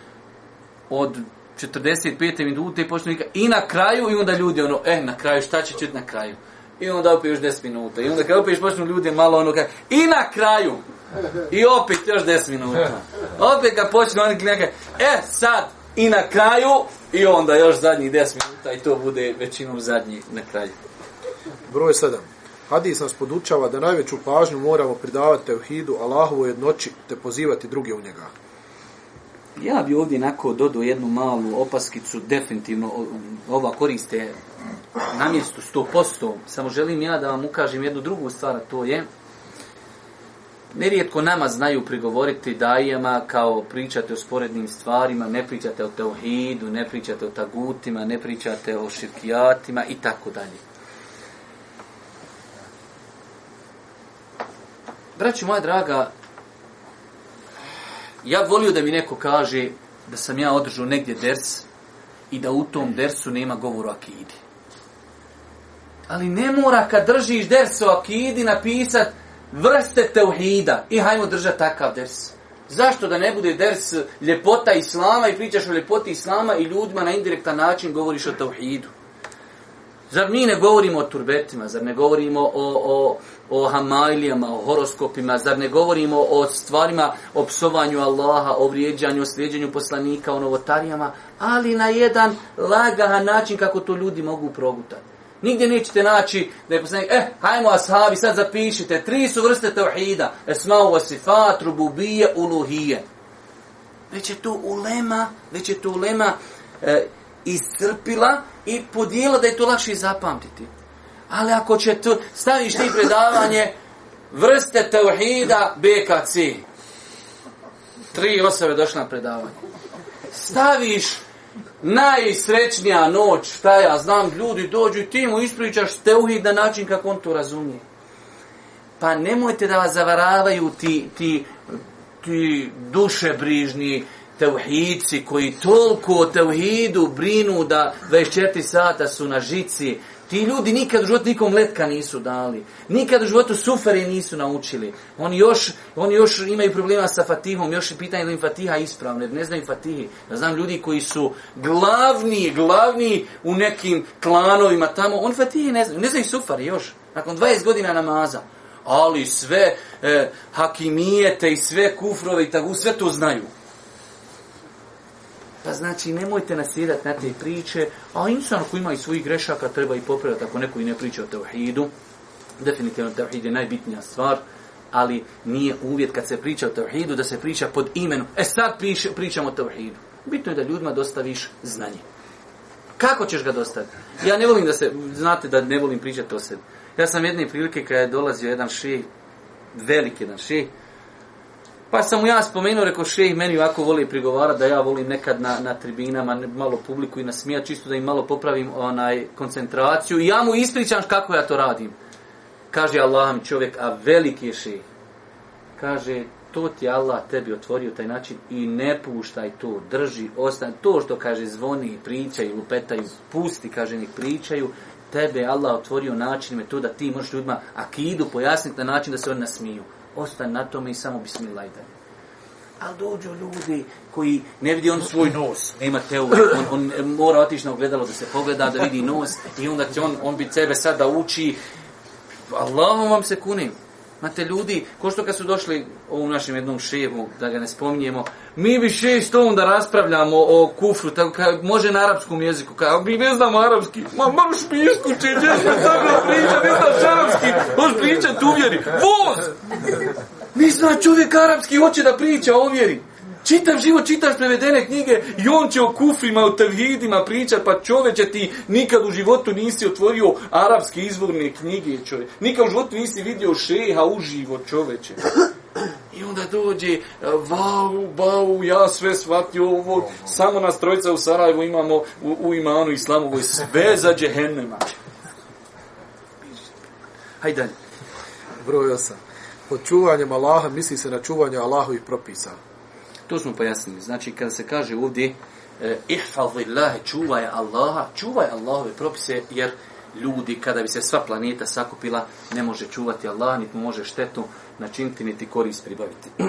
Speaker 2: od 45. minute poslanika i na kraju i onda ljudi ono eh na kraju šta će čut na kraju i onda opet još 10 minuta i onda kad opet počnu ljudi malo ono kaj, i na kraju i opet još 10 minuta opet kad počnu oni neka eh sad i na kraju i onda još zadnjih 10 minuta i to bude većinom zadnji na kraju
Speaker 4: broj 7 Hadis nas podučava da najveću pažnju moramo pridavati tevhidu Allahovoj jednoći te pozivati druge u njega.
Speaker 2: Ja bi ovdje nako dodao jednu malu opaskicu, definitivno ova koriste na mjestu 100%, samo želim ja da vam ukažem jednu drugu stvar, to je nerijetko nama znaju prigovoriti dajama kao pričate o sporednim stvarima, ne pričate o teohidu, ne pričate o tagutima, ne pričate o širkijatima i tako dalje. Braći moja draga, Ja volio da mi neko kaže da sam ja održao negdje ders i da u tom dersu nema govoru akidi. Ali ne mora kad držiš ders o akidi napisat vrste teuhida i hajmo držati takav ders. Zašto da ne bude ders ljepota islama i pričaš o ljepoti islama i ljudima na indirektan način govoriš o teuhidu? Zar mi ne govorimo o turbetima, zar ne govorimo o, o, o hamailijama, o horoskopima, zar ne govorimo o stvarima, o psovanju Allaha, o vrijeđanju, o sljeđenju poslanika, o novotarijama, ali na jedan lagahan način kako to ljudi mogu progutati. Nigdje nećete naći da je poslanik, eh, hajmo ashabi, sad zapišite, tri su vrste tevhida, esmau vasifat, rububije, uluhije. Već je to ulema, već je to ulema, eh, iscrpila i podijela da je to lakše zapamtiti. Ali ako će to, staviš ti predavanje vrste tevhida BKC. Tri osobe došle na predavanje. Staviš najsrećnija noć, šta ja znam, ljudi dođu i ti mu ispričaš tevhid na način kako on to razumije. Pa nemojte da vas zavaravaju ti, ti, ti duše brižni, tevhidci koji toliko o tevhidu brinu da 24 sata su na žici. Ti ljudi nikad u životu nikom letka nisu dali. Nikad u životu sufere nisu naučili. Oni još, oni još imaju problema sa fatihom, još je pitanje da im fatiha ispravne, ne znaju fatihi. Ja znam ljudi koji su glavni, glavni u nekim klanovima tamo, on fatihi ne znaju, ne znaju sufari još. Nakon 20 godina namaza. Ali sve e, hakimijete i sve kufrove i tako, sve to znaju. Pa znači, nemojte nasjedati na te priče, a insan ako ima i svojih grešaka, treba i popravati ako neko i ne priča o tevhidu. Definitivno, tevhid je najbitnija stvar, ali nije uvjet kad se priča o tevhidu, da se priča pod imenom. E sad priš, pričamo o tevhidu. Bitno je da ljudima dostaviš znanje. Kako ćeš ga dostaviti? Ja ne volim da se, znate da ne volim pričati o sebi. Ja sam jedne prilike kada je dolazio jedan ših, velik jedan ših, Pa sam mu ja spomenuo, rekao, šeh, meni ovako voli prigovara da ja volim nekad na, na tribinama malo publiku i nasmija, čisto da im malo popravim onaj koncentraciju. I ja mu ispričam kako ja to radim. Kaže Allah mi čovjek, a veliki je šeh. Kaže, to ti Allah tebi otvorio taj način i ne puštaj to, drži, ostane. To što kaže zvoni, pričaj, lupeta i pusti, kaže, nek pričaju, tebe Allah otvorio način metoda ti možeš ljudima akidu pojasniti na način da se oni nasmiju ostane na tome i samo bismillah i dalje. Ali dođu ljudi koji ne vidi on svoj nos, nema teore, on, on mora otići na ogledalo da se pogleda, da vidi nos i onda će on, on bi sebe sada uči, Allahom vam se kunim, Mate ljudi, ko što kad su došli u našem jednom šijevu, da ga ne spominjemo, mi bi šest s tom da raspravljamo o kufru, tako kao može na arapskom jeziku, kao mi ne znamo arapski, ma mam špisku, če gdje sam sam priča, ne znaš arapski, hoš pričat uvjeri, voz! Ne zna čovjek arapski, hoće da priča o uvjeri. Čitav život čitaš prevedene knjige i on će o kufrima, o tevhidima pričat, pa čoveče ti nikad u životu nisi otvorio arapske izvorne knjige, čovek. Nikad u životu nisi vidio šeha uživo, čoveče. I onda dođe, vau, bau, ja sve shvatio ovo, samo nas trojica u Sarajevu imamo u, u imanu islamovoj, sve za džehennema. Hajde dalje.
Speaker 4: Broj 8. Pod čuvanjem Allaha misli se na čuvanje Allahovih propisa.
Speaker 2: To smo pojasnili. Znači, kada se kaže ovdje e, ihfazi Allahe, čuvaj Allaha, čuvaj Allahove propise, jer ljudi, kada bi se sva planeta sakupila, ne može čuvati Allaha, niti može štetu načiniti, niti korist pribaviti.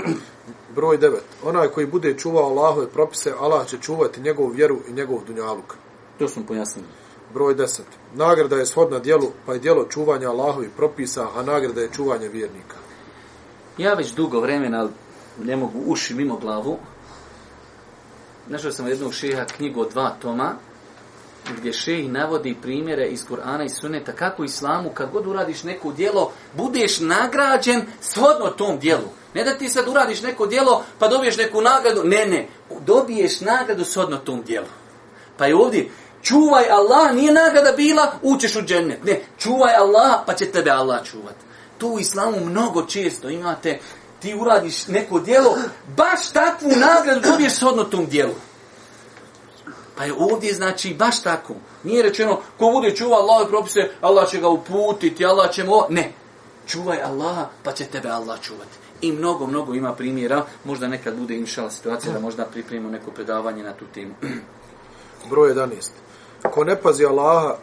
Speaker 4: Broj 9. Onaj koji bude čuvao Allahove propise, Allah će čuvati njegovu vjeru i njegov dunjaluk.
Speaker 2: To smo pojasnili.
Speaker 4: Broj 10. Nagrada je shodna dijelu, pa je dijelo čuvanja Allahovi propisa, a nagrada je čuvanje vjernika.
Speaker 2: Ja već dugo vremena, ne mogu uši mimo glavu. Našao sam jednog šeha knjigu od dva toma, gdje šeji navodi primjere iz Kur'ana i Suneta kako islamu, kad god uradiš neko djelo, budeš nagrađen shodno tom djelu. Ne da ti sad uradiš neko djelo pa dobiješ neku nagradu. Ne, ne. Dobiješ nagradu shodno tom djelu. Pa je ovdje, čuvaj Allah, nije nagrada bila, učeš u džennet. Ne, čuvaj Allah, pa će tebe Allah čuvat. Tu u islamu mnogo često imate, ti uradiš neko djelo, baš takvu nagradu dobiješ shodno tom djelu. Pa je ovdje znači baš tako. Nije rečeno, ko bude čuva Allahove propise, Allah će ga uputiti, Allah će mu... Ne. Čuvaj Allah, pa će tebe Allah čuvati. I mnogo, mnogo ima primjera. Možda nekad bude inšala situacija da možda pripremimo neko predavanje na tu temu.
Speaker 4: Broj 11. Ko ne pazi Allaha,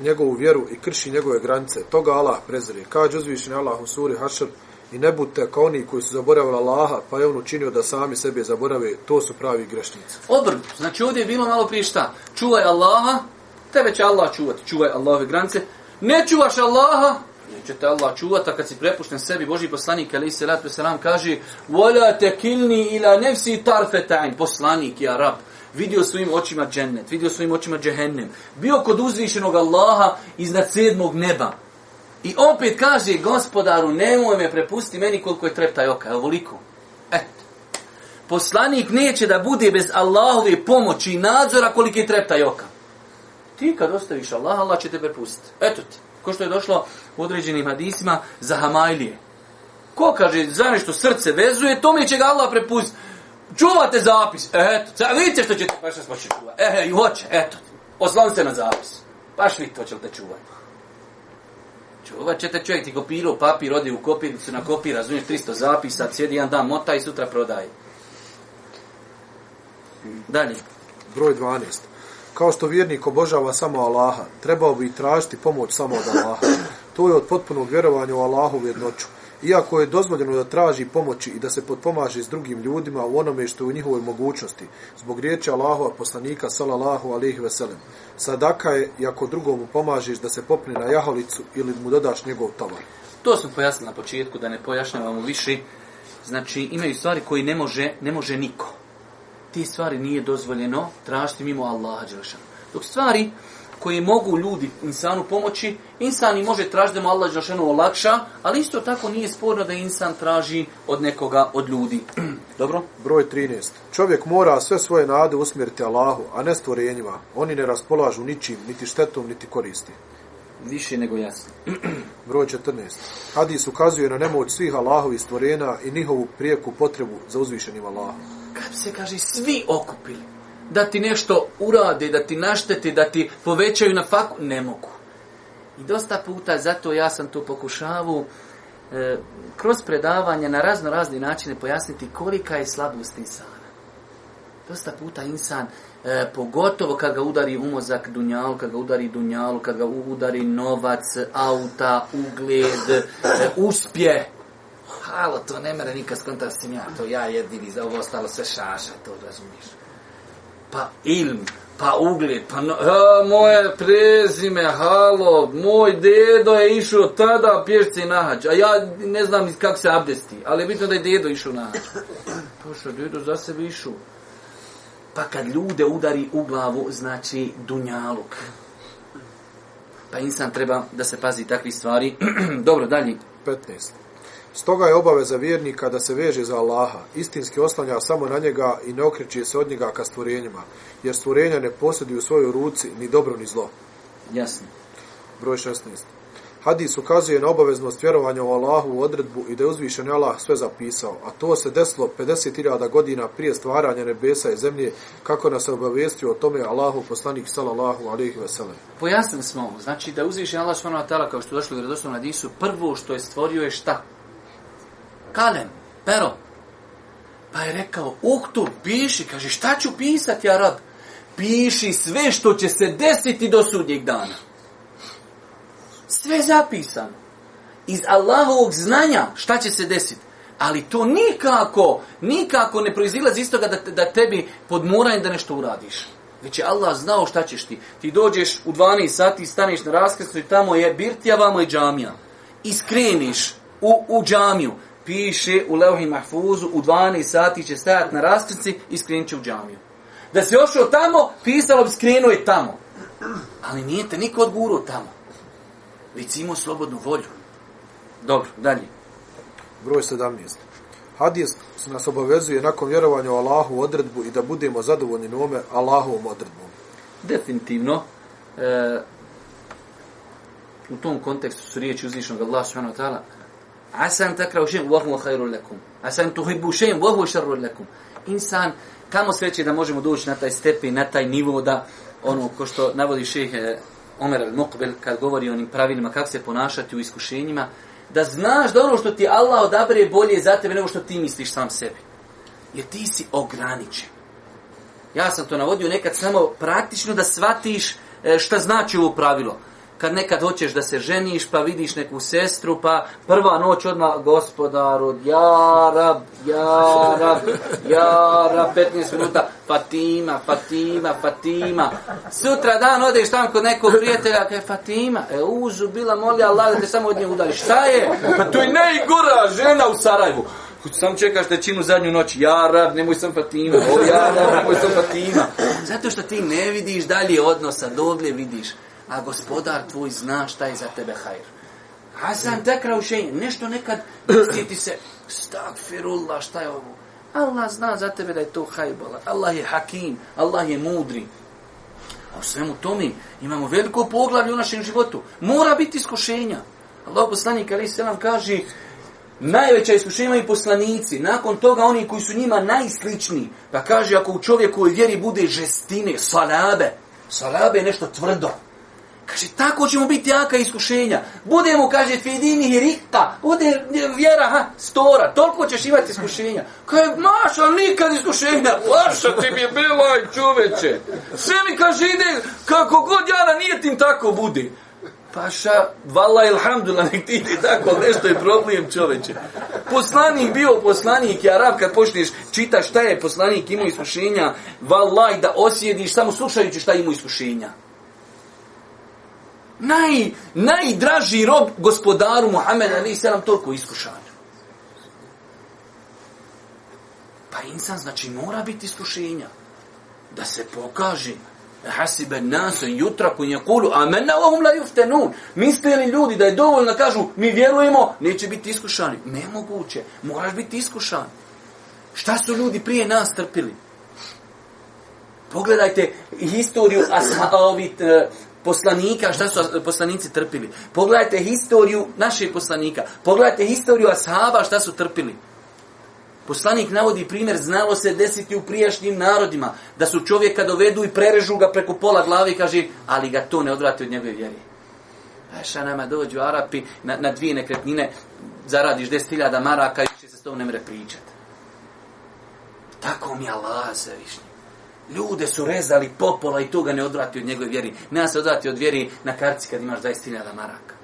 Speaker 4: njegovu vjeru i krši njegove granice, toga Allah prezrije. Kaže uzvišenje Allah u suri Hašr, I ne budite kao oni koji su zaboravili Allaha, pa je on učinio da sami sebe zaborave. To su pravi grešnici.
Speaker 2: Obrn. Znači ovdje je bilo malo prije šta? Čuvaj Allaha, tebe će Allah čuvati. Čuvaj Allahove granice. Ne čuvaš Allaha, neće te Allah čuvati. A kad si prepušten sebi, Boži poslanik, ali se ratu se nam kaže, Vola te kilni ila nefsi tarfetajn, poslanik i Arab vidio svojim očima džennet, vidio svojim očima džehennem, bio kod uzvišenog Allaha iznad sedmog neba, I opet kaže gospodaru, nemoj me prepusti meni koliko je treptaj oka, ovoliko. Eto. Poslanik neće da bude bez Allahove pomoći i nadzora koliko je treptaj oka. Ti kad ostaviš Allah, Allah će te prepustiti. Eto ti. Ko što je došlo u određenim hadisima za Hamajlije. Ko kaže, za nešto srce vezuje, to mi će ga Allah prepustiti. Čuvate zapis. Eto. Sad vidite što će te pa što smo će čuvati. Ehe, i hoće. Eto. Oslan se na zapis. Paš vidite hoće li te čuvati ova četak čovjek ti kopirao papir, ode u kopirnicu, na kopir, razumiješ, 300 zapisa, sjedi jedan dan, mota i sutra prodaje. Dalje.
Speaker 4: Broj 12. Kao što vjernik obožava samo Allaha, trebao bi tražiti pomoć samo od Allaha. To je od potpunog vjerovanja u Allahu jednoću iako je dozvoljeno da traži pomoći i da se potpomaže s drugim ljudima u onome što je u njihovoj mogućnosti, zbog riječi Allahova poslanika salallahu alihi veselem. Sadaka je i ako drugomu pomažeš da se popne na jahalicu ili mu dodaš njegov tavar.
Speaker 2: To
Speaker 4: sam
Speaker 2: pojasnil na početku, da ne pojašnjavamo više. Znači, imaju stvari koji ne može, ne može niko. Ti stvari nije dozvoljeno tražiti mimo Allaha Đelšana. Dok stvari koje mogu ljudi insanu pomoći, insan i može tražiti da mu Allah Đelešanu olakša, ali isto tako nije sporno da insan traži od nekoga, od ljudi. Dobro?
Speaker 4: Broj 13. Čovjek mora sve svoje nade usmjeriti Allahu, a ne stvorenjima. Oni ne raspolažu ničim, niti štetom, niti koristi.
Speaker 2: Više nego jasno.
Speaker 4: Broj 14. Hadis ukazuje na nemoć svih Allahovi stvorena i njihovu prijeku potrebu za uzvišenim Allahom.
Speaker 2: Kad se kaže svi okupili, da ti nešto urade, da ti naštete, da ti povećaju na faku, ne mogu. I dosta puta zato ja sam to pokušavu e, kroz predavanje na razno razne načine pojasniti kolika je slabost insana. Dosta puta insan, e, pogotovo kad ga udari umozak dunjalu, kad ga udari dunjalu, kad ga udari novac, auta, ugled, e, uspje, Halo, to ne mere nikad skontar sam ja, to ja jedini, za ovo ostalo sve šaša, to razumiješ pa ilm, pa ugled, pa no, a, e, moje prezime, halo, moj dedo je išao tada pješci na hađ, a ja ne znam iz kak se abdesti, ali je bitno da je dedo išao na hađ. Pošto, dedo za sebe išao. Pa kad ljude udari u glavu, znači dunjaluk. Pa insan treba da se pazi takvi stvari. Dobro, dalje. 15.
Speaker 4: Stoga je obaveza vjernika da se veže za Allaha, istinski oslanja samo na njega i ne okreće se od njega ka stvorenjima, jer stvorenja ne posjedi u svojoj ruci ni dobro ni zlo.
Speaker 2: Jasno.
Speaker 4: Broj 16. Hadis ukazuje na obaveznost vjerovanja u Allahu u odredbu i da je uzvišen Allah sve zapisao, a to se desilo 50.000 godina prije stvaranja nebesa i zemlje, kako nas obavestio o tome Allahu poslanik sallallahu alaihi vesele.
Speaker 2: Pojasnili smo ovo, znači da uzvišen Allah svana tela kao što došlo u redoslovnom hadisu, prvo što je stvorio je šta? kalem, pero. Pa je rekao, uhtu, piši, kaže, šta ću pisati, Arab? Piši sve što će se desiti do sudnjeg dana. Sve zapisano. Iz Allahovog znanja šta će se desiti. Ali to nikako, nikako ne proizilazi iz toga da, da tebi pod moranjem da nešto uradiš. Već je Allah znao šta ćeš ti. Ti dođeš u 12 sati i staneš na raskrstu i tamo je birtija, vamo je džamija. I skreniš u, u džamiju piše u Leohi Mahfuzu u 12 sati će stajati na rastrici i skrenut će u džamiju. Da si ošao tamo, pisalo bi skrenuo je tamo. Ali nije te niko odguruo tamo. Već si imao slobodnu volju. Dobro, dalje.
Speaker 4: Broj 17. Hadis se nas obavezuje nakon vjerovanja u Allahu odredbu i da budemo zadovoljni nome Allahovom odredbom.
Speaker 2: Definitivno. E, u tom kontekstu su riječi uzvišnog Allaha subhanahu wa ta'ala asan takrahu shay'an wa huwa khayrun lakum asan tuhibbu shay'an wa huwa sharrun lakum insan kamo sreće da možemo doći na taj stepen na taj nivo da ono ko što navodi šejh eh, Omer al-Muqbil kad govori o onim pravilima kako se ponašati u iskušenjima da znaš da ono što ti Allah odabere bolje za tebe nego što ti misliš sam sebi jer ti si ograničen ja sam to navodio nekad samo praktično da shvatiš eh, šta znači ovo pravilo kad nekad hoćeš da se ženiš, pa vidiš neku sestru, pa prva noć odmah, gospodaru, ja rab, ja rab, ja rab, 15 minuta, Fatima, Fatima, Fatima. Sutra dan odeš tam kod nekog prijatelja, kaj Fatima, e uzu, bila molja, Allah da te samo od nje udali. Šta je? Pa to je najgora žena u Sarajevu. Sam čekaš da činu zadnju noć, ja rab, nemoj sam Fatima, o ja rab, nemoj sam Fatima. Zato što ti ne vidiš dalje odnosa, dovlje vidiš a gospodar tvoj zna šta je za tebe hajr. Hasan tekra u šenje, nešto nekad sjeti se, stakfirullah, šta je ovo? Allah zna za tebe da je to hajbala. Allah je hakim, Allah je mudri. A u svemu tome imamo veliko poglavlje u našem životu. Mora biti iskušenja. Allah poslanik Ali Selam kaže, najveća iskušenja imaju poslanici. Nakon toga oni koji su njima najsličniji. Pa kaže, ako u čovjeku u vjeri bude žestine, salabe, salabe je nešto tvrdo. Kaže, tako ćemo biti jaka iskušenja. Budemo, kaže, fedini i rika. Bude vjera, ha, stora. Toliko ćeš imati iskušenja. Kaže, maša, nikad iskušenja. Maša, ti mi je bilo, aj čoveče. Sve mi kaže, ide, kako god ja na nijetim tako bude. Paša, vala ilhamdula, nek ti ide tako, nešto je problem čoveče. Poslanik bio poslanik, ja rab kad počneš čitaš šta je poslanik imao iskušenja, vala da osjediš samo slušajući šta imao iskušenja naj, najdraži rob gospodaru Muhammed Ali Selam toliko iskušan. Pa insan znači mora biti iskušenja. Da se pokaže hasibe nasu jutra kun jekulu amenna vahum la juftenun. Misli li ljudi da je dovoljno kažu mi vjerujemo, neće biti iskušani. Nemoguće. Moraš biti iskušan. Šta su ljudi prije nas trpili? Pogledajte historiju ashabit, poslanika, šta su poslanici trpili. Pogledajte historiju naših poslanika. Pogledajte historiju ashaba, šta su trpili. Poslanik navodi primjer, znalo se desiti u prijašnjim narodima, da su čovjeka dovedu i prerežu ga preko pola glavi, kaže, ali ga to ne odvrati od njegove vjeri. A šta nama dođu Arapi na, na dvije nekretnine, zaradiš 10.000 maraka i će se s tom ne mre pričati. Tako mi je Allah, Zavišnji. Ljude su rezali popola i to ga ne odvrati od njegove vjeri. Ne se odvrati od vjeri na karci kad imaš 20.000 maraka.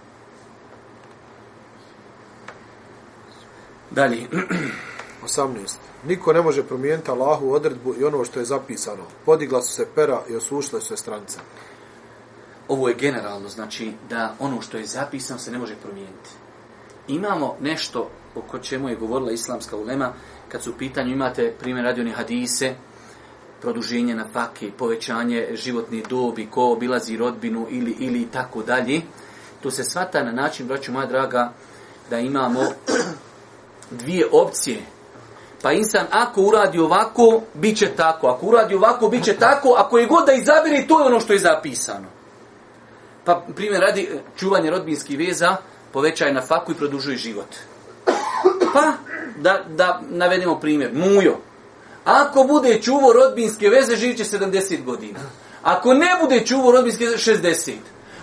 Speaker 2: Dalje.
Speaker 4: 18. Niko ne može promijeniti Allahu odredbu i ono što je zapisano. Podigla su se pera i osušle su se strance.
Speaker 2: Ovo je generalno, znači da ono što je zapisano se ne može promijeniti. Imamo nešto o čemu je govorila islamska ulema, kad su u pitanju imate primjer radi oni hadise, produženje na fake, povećanje životne dobi, ko obilazi rodbinu ili ili tako dalje. To se svata na način, braću moja draga, da imamo dvije opcije. Pa insan, ako uradi ovako, bit će tako. Ako uradi ovako, bit će tako. Ako je god da izabiri, to je ono što je zapisano. Pa primjer radi čuvanje rodbinskih veza, povećaj na faku i produžuj život. Pa, da, da navedemo primjer. Mujo, Ako bude čuvo rodbinske veze, živit će 70 godina. Ako ne bude čuvo rodbinske veze, 60.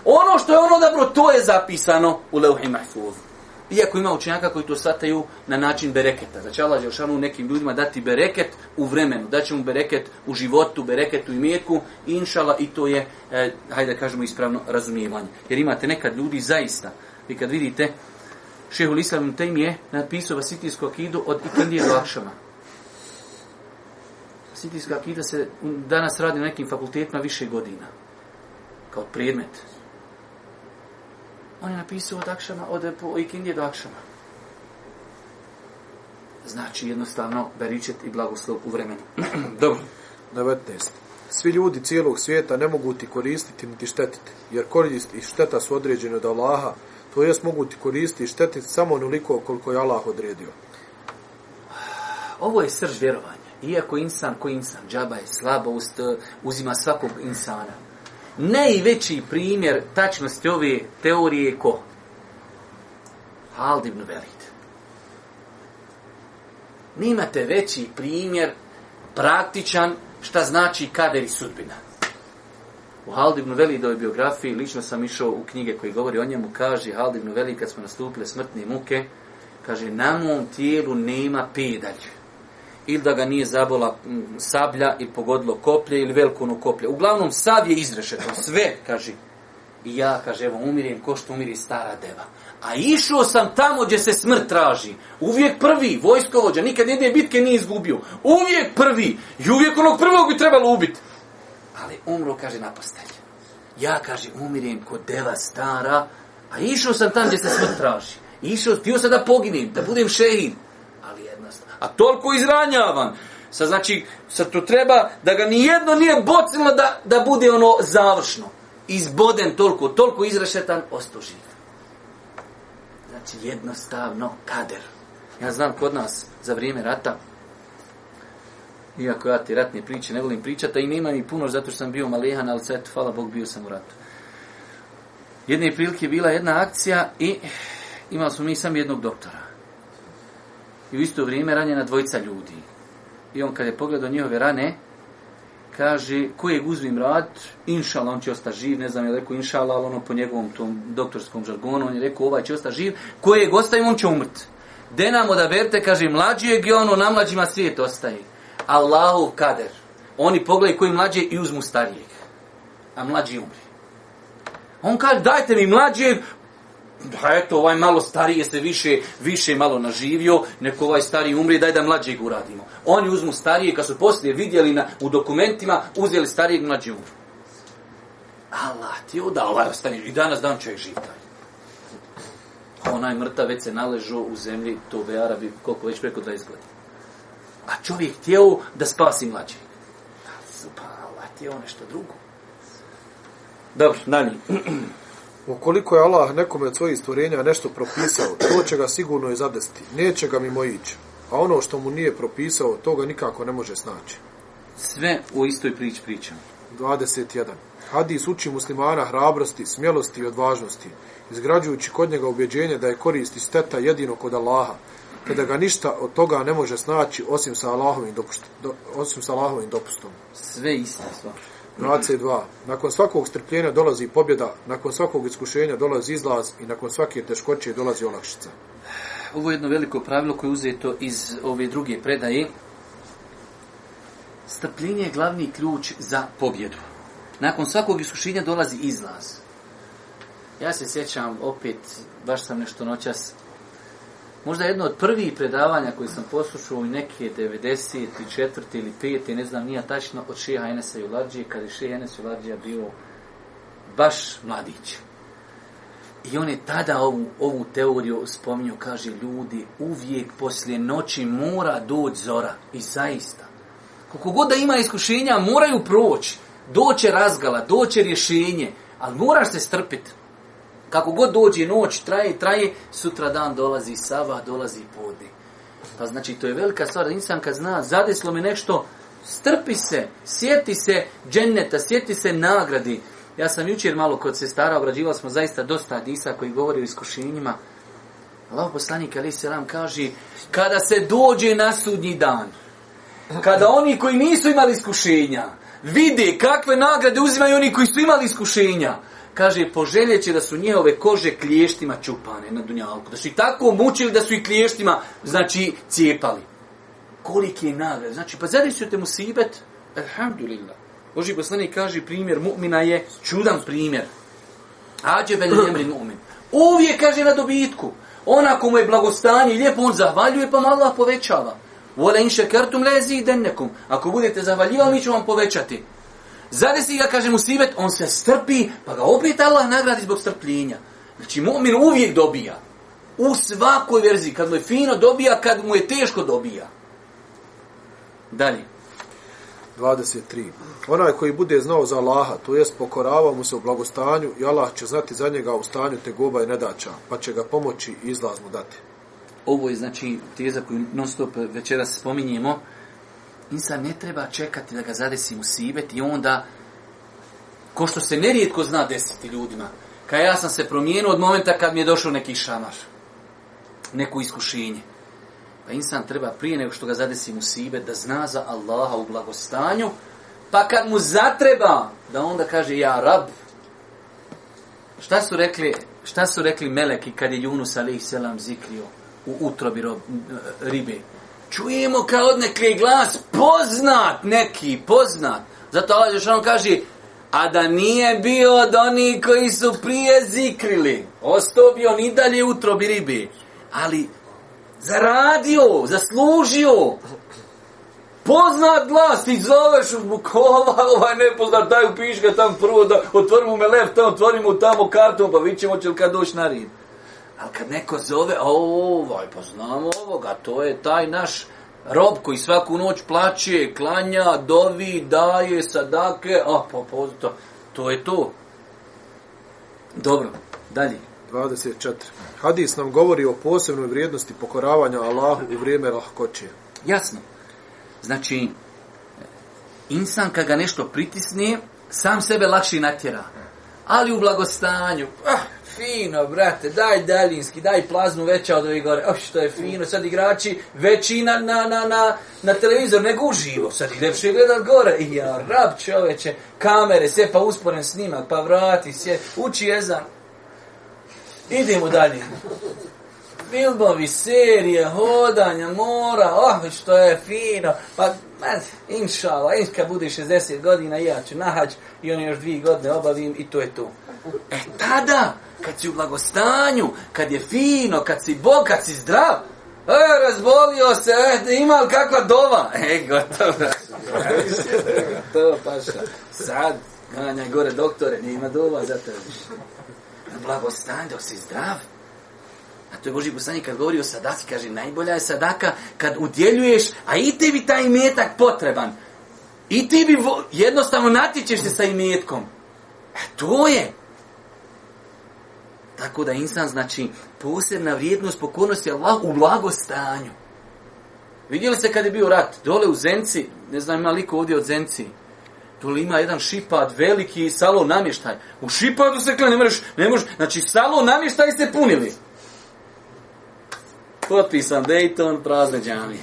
Speaker 2: Ono što je ono dobro, to je zapisano u Leuhi Mahfuz. Iako ima učenjaka koji to sataju na način bereketa. Znači Allah je u nekim ljudima dati bereket u vremenu. Da će mu bereket u životu, bereket u imetku. Inšala i to je, e, hajde da kažemo, ispravno razumijevanje. Jer imate nekad ljudi zaista. Vi kad vidite, Šehu Lisa Mtejm je napisao Vasitijsku akidu od Ikandije do Akšama sitijska akida se danas radi u nekim fakultetima više godina. Kao predmet. On je napisao od Akšama, od Ikindije do Akšama. Znači jednostavno beričet i blagoslov u vremenu. Dobro. 19.
Speaker 4: Svi ljudi cijelog svijeta ne mogu ti koristiti niti štetiti, jer korist i šteta su određene od Allaha, to jest mogu ti koristiti i štetiti samo onoliko koliko je Allah odredio.
Speaker 2: Ovo je srž vjerovanja. Iako insan koji insan, džaba je slabost, uzima svakog insana. Najveći primjer tačnosti ove teorije je ko? Hald ibn Velid. Nimate veći primjer praktičan šta znači kader i sudbina. U Hald ibn Velidovoj biografiji, lično sam išao u knjige koji govori o njemu, kaže Hald ibn Velid kad smo nastupili smrtne muke, kaže na mom tijelu nema pedalju ili da ga nije zabola sablja i pogodilo koplje ili veliko ono koplje. Uglavnom, sav je izrešeto, sve, kaže. I ja, kaže, evo, umirim ko što umiri stara deva. A išao sam tamo gdje se smrt traži. Uvijek prvi, vojskovođa, nikad jedne bitke nije izgubio. Uvijek prvi. I uvijek onog prvog bi trebalo ubiti. Ali umro, kaže, napostelje. Ja, kaže, umirim ko deva stara, a išao sam tam gdje se smrt traži. Išao, tio sam da poginem, da budem šehin a toliko izranjavan. Sa, znači, sad tu treba da ga nijedno nije bocnilo da, da bude ono završno. Izboden toliko, toliko izrašetan, osto živ. Znači, jednostavno, kader. Ja znam kod nas, za vrijeme rata, iako ja te ratne priče ne volim pričati, a i nema ni puno, zato što sam bio malehan, ali sad, hvala Bog, bio sam u ratu. Jedne prilike bila jedna akcija i imali smo mi sam jednog doktora i u isto vrijeme ranjena dvojica ljudi. I on kad je pogledao njihove rane, kaže, koje guzvim rad, inšala, on će ostati živ, ne znam je rekao inšala, ali ono po njegovom tom doktorskom žargonu, on je rekao, ovaj će ostati živ, koje ostavim, on će umrt. De nam odaberte, kaže, mlađi je gdje ono, na mlađima svijet ostaje. Allahu kader. Oni pogledaju koji mlađe i uzmu starijeg. A mlađi umri. On kaže, dajte mi mlađeg, Ha, eto, ovaj malo stariji se više, više malo naživio, neko ovaj stariji umri, daj da mlađeg uradimo. Oni uzmu starije, kad su poslije vidjeli na, u dokumentima, uzeli starijeg mlađe umri. Allah ti je odao, ovaj ostani, i danas dan čovjek živ taj. Onaj mrta već se naležo u zemlji, to be Arabi, koliko već preko 20 godina. A čovjek htjeo da spasi mlađe. Pa Allah ti je ono nešto drugo. Dobro, nalim.
Speaker 4: Ukoliko je Allah nekome od svojih stvorenja nešto propisao, to će ga sigurno i zadesti. Neće ga mimo ići. A ono što mu nije propisao, to ga nikako ne može snaći.
Speaker 2: Sve u istoj priči pričam.
Speaker 4: 21. Hadis uči muslimana hrabrosti, smjelosti i odvažnosti, izgrađujući kod njega ubjeđenje da je koristi steta jedino kod Allaha, kada ga ništa od toga ne može snaći osim sa Allahovim, dopustom. Do, osim sa Allahovim dopustom.
Speaker 2: Sve isto, svakšno.
Speaker 4: 22. Nakon svakog strpljenja dolazi pobjeda, nakon svakog iskušenja dolazi izlaz i nakon svake teškoće dolazi olakšica.
Speaker 2: Ovo je jedno veliko pravilo koje je uzeto iz ove druge predaje. Strpljenje je glavni ključ za pobjedu. Nakon svakog iskušenja dolazi izlaz. Ja se sjećam opet, baš sam nešto noćas možda jedno od prvih predavanja koje sam poslušao i neke 94. ili 5. ne znam nija tačno od šeha Enesa Jularđije kada je šeha Enesa Jularđija bio baš mladić. I on je tada ovu, ovu teoriju spominjao, kaže, ljudi, uvijek poslije noći mora doći zora. I zaista. Koliko god da ima iskušenja, moraju proći. Doće razgala, doće rješenje, ali moraš se strpiti. Kako god dođe noć, traje, traje, sutra dan dolazi sava, dolazi podne. Pa znači, to je velika stvar, insan kad zna, zadeslo mi nešto, strpi se, sjeti se dženneta, sjeti se nagradi. Ja sam jučer malo kod sestara obrađivao smo zaista dosta hadisa koji govori o iskušenjima. Allah poslanik Ali Selam kaže, kada se dođe na sudnji dan, kada oni koji nisu imali iskušenja, vide kakve nagrade uzimaju oni koji su imali iskušenja, kaže, poželjet će da su njehove kože kliještima čupane na dunjalku. Da su i tako mučili da su i kliještima, znači, cijepali. Koliki je nagrad. Znači, pa zadaj su te musibet, alhamdulillah. Boži poslani kaže, primjer mu'mina je čudan primjer. Ađe ben jemri mu'min. Uvijek, kaže, na dobitku. Ona mu je blagostanje, lijepo on zahvaljuje, pa malo povećava. Vole in šekertum lezi i den nekom. Ako budete zahvaljivali, mi ćemo vam povećati zadesi ga, kaže mu sivet, on se strpi, pa ga opet Allah nagradi zbog strpljenja. Znači, mu'min uvijek dobija. U svakoj verziji, kad mu je fino dobija, kad mu je teško dobija. Dalje.
Speaker 4: 23. Onaj koji bude znao za Allaha, to jest pokorava mu se u blagostanju, i Allah će znati za njega u stanju te goba i nedaća, pa će ga pomoći i izlaz mu dati.
Speaker 2: Ovo je, znači, teza koju non stop večeras spominjemo, uh, Insan ne treba čekati da ga zadesi u sivet i onda, ko što se nerijetko zna desiti ljudima, kad ja sam se promijenuo od momenta kad mi je došao neki šamar, neko iskušenje. Pa insan treba prije nego što ga zadesi u sivet da zna za Allaha u blagostanju, pa kad mu zatreba da onda kaže ja rab, šta su rekli, šta su rekli meleki kad je Junus alaih selam zikrio u utrobi rob, e, ribe? čujemo kao od neke glas poznat neki, poznat. Zato Allah Žešano kaže, a da nije bio od oni koji su prije zikrili, ostao bi on i dalje utro bi ribi, ali zaradio, zaslužio, poznat glas, ti zoveš mu kova, ovaj nepoznat, daj upiš ga tam prvo, da otvorimo me lev, tamo, otvorimo tamo kartu, pa vidimo će li kad doći na ribu. Ali kad neko zove, ovaj, pa znam ovoga, to je taj naš rob koji svaku noć plaće, klanja, dovi, daje, sadake, a oh, pa pozito, pa, to je to. Dobro, dalje.
Speaker 4: 24. Hadis nam govori o posebnoj vrijednosti pokoravanja Allahu u vrijeme lahkoće.
Speaker 2: Jasno. Znači, insan kad ga nešto pritisne, sam sebe lakši natjera. Ali u blagostanju, ah, fino, brate, daj daljinski, daj plaznu veća od ovih gore. Oš, to je fino, sad igrači većina na, na, na, na televizor, nego uživo. Sad ih lepše gledat gore. I ja, rab čoveče, kamere, sve pa usporen snimak, pa vrati, sje, uči jezan. Idemo dalje. Filmovi, serije, hodanja, mora, oh, što je fino. Pa, med, inšala, inška bude 60 godina i ja ću nahađ i oni još dvije godine obavim i to je to. E, tada, kad si u blagostanju, kad je fino, kad si bog, kad si zdrav, e, razbolio se, e, ima li kakva doba? E, gotovo. to paša. Sad, kanja gore doktore, nema doba za te više. Blagostanj, da si zdrav. A to je Boži poslanik kad govori o sadaki, kaže, najbolja je sadaka kad udjeljuješ, a i tebi taj metak potreban. I ti bi vo, jednostavno natičeš se sa imetkom. E, to je. Tako da insan znači posebna vrijednost pokornosti Allah u blagostanju. Vidjeli ste kad je bio rat? Dole u Zenci, ne znam ima liko ovdje od Zenci, dole ima jedan šipad, veliki salon namještaj. U šipadu se kle, ne možeš, ne možeš, znači salon namještaj ste punili. Potpisan Dayton, prazne džami.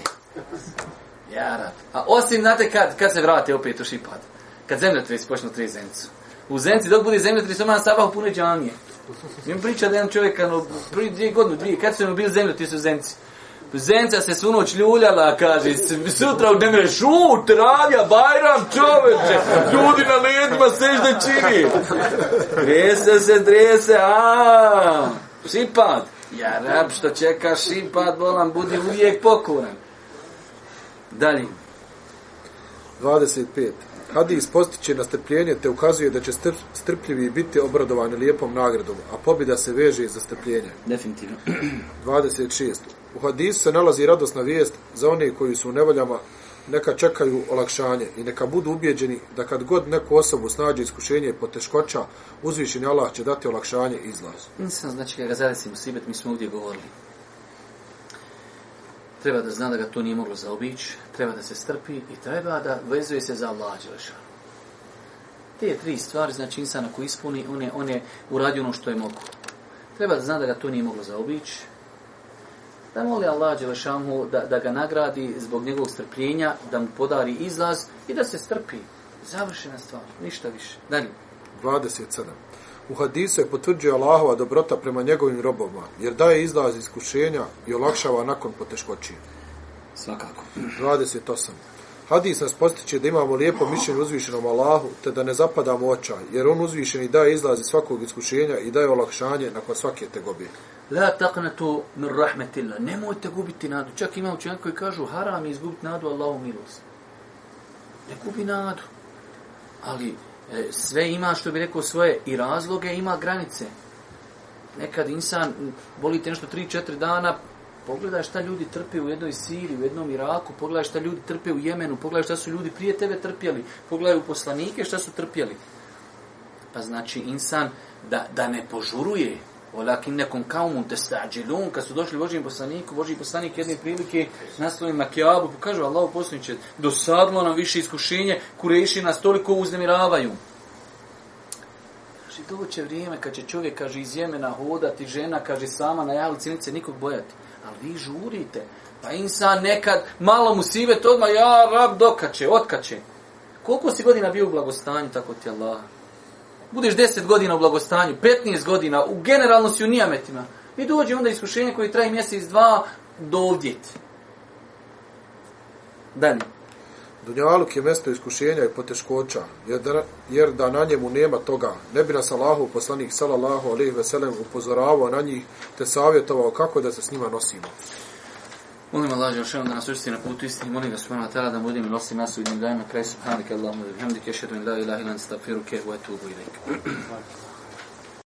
Speaker 2: Jarab. A osim, znate kad, kad se vrate opet u šipad? Kad zemlja tvoje spočne u tri Zencu. U Zenci, dok bude zemlja tvoje, sam vam sabah u pune džamije. Mi im priča da jedan čovjek, ano, prvi dvije godine, dvije, kad su mi bili zemlje, ti su zemci. Zenca se svu noć ljuljala, kaže, sutra u dneve, šu, travja, bajram, čoveče, ljudi na ledima se šta čini. Drese se, drese, a šipad. Ja, rab, što čekaš, šipad, bolam, budi uvijek pokuran. Dalje.
Speaker 4: Hadis postiće na strpljenje te ukazuje da će str strpljivi biti obradovani lijepom nagradom, a pobjeda se veže za strpljenje.
Speaker 2: Definitivno.
Speaker 4: 26. U hadisu se nalazi radosna vijest za one koji su u nevoljama, neka čekaju olakšanje i neka budu ubjeđeni da kad god neku osobu snađe iskušenje po teškoća, uzvišeni Allah će dati olakšanje i izlaz.
Speaker 2: Mislim, znači, kada zadesimo sibet, mi smo ovdje govorili treba da zna da ga to nije moglo zaobić, treba da se strpi i treba da vezuje se za Allah Đelešan. Te tri stvari, znači insan ako ispuni, on je, on je uradio ono što je mogo. Treba da zna da ga to nije moglo zaobić, da moli Allah Đelešanu da, da ga nagradi zbog njegovog strpljenja, da mu podari izlaz i da se strpi. Završena stvar, ništa više.
Speaker 4: Dalje. 27. U hadise potvrđuje Allahova dobrota prema njegovim robovima, jer daje izlaz iskušenja i olakšava nakon poteškoći.
Speaker 2: Svakako.
Speaker 4: 28. Hadis nas postiće da imamo lijepo mišljenje uzvišenom Allahu, te da ne zapadamo očaj, jer on uzvišen i daje izlaz iz svakog iskušenja i daje olakšanje nakon svake tegobije.
Speaker 2: La taqnatu min rahmetillah. Nemojte gubiti nadu. Čak ima učenjaka koji kažu haram je izgubiti nadu Allahu milost. Ne gubi nadu. Ali E, sve ima što bi rekao svoje i razloge, ima granice. Nekad insan boli te nešto 3-4 dana, pogledaj šta ljudi trpe u jednoj Siriji, u jednom Iraku, pogledaj šta ljudi trpe u Jemenu, pogledaj šta su ljudi prije tebe trpjeli, pogledaj u poslanike šta su trpjeli. Pa znači insan da, da ne požuruje, Olakin nekom kaumun te sađilun, kad su došli Božijim poslaniku, Božiji poslanik jedne prilike nastavili makijabu, pokažu Allah u poslaniće, dosadlo nam više iskušenje, kureši nas toliko uznemiravaju. Kaže, znači, to će vrijeme kad će čovjek, kaže, iz jemena hodati, žena, kaže, sama na jalici, neće nikog bojati. Ali vi žurite. Pa insan nekad, malo mu sivet odmah, ja, rab, dokače, otkače. Koliko si godina bio u blagostanju, tako ti Allah? budeš 10 godina u blagostanju, 15 godina, u generalno si u nijametima. I dođe onda iskušenje koje traje mjesec, dva, do ovdje ti. Dani.
Speaker 4: Dunjaluk je mjesto iskušenja i poteškoća, jer da, jer da na njemu nema toga. Ne bi nas Allahu, poslanik sallallahu alaihi veselem, upozoravao na njih, te savjetovao kako da se s njima nosimo.
Speaker 2: Molim Allah da šerom da nas učisti na putu istine. Molim ga subhanahu wa ta'ala da budem nosi nas u jednom danu na kraju subhanaka Allahumma wa bihamdika ashhadu an la ilaha illa anta astaghfiruka wa atubu ilaik.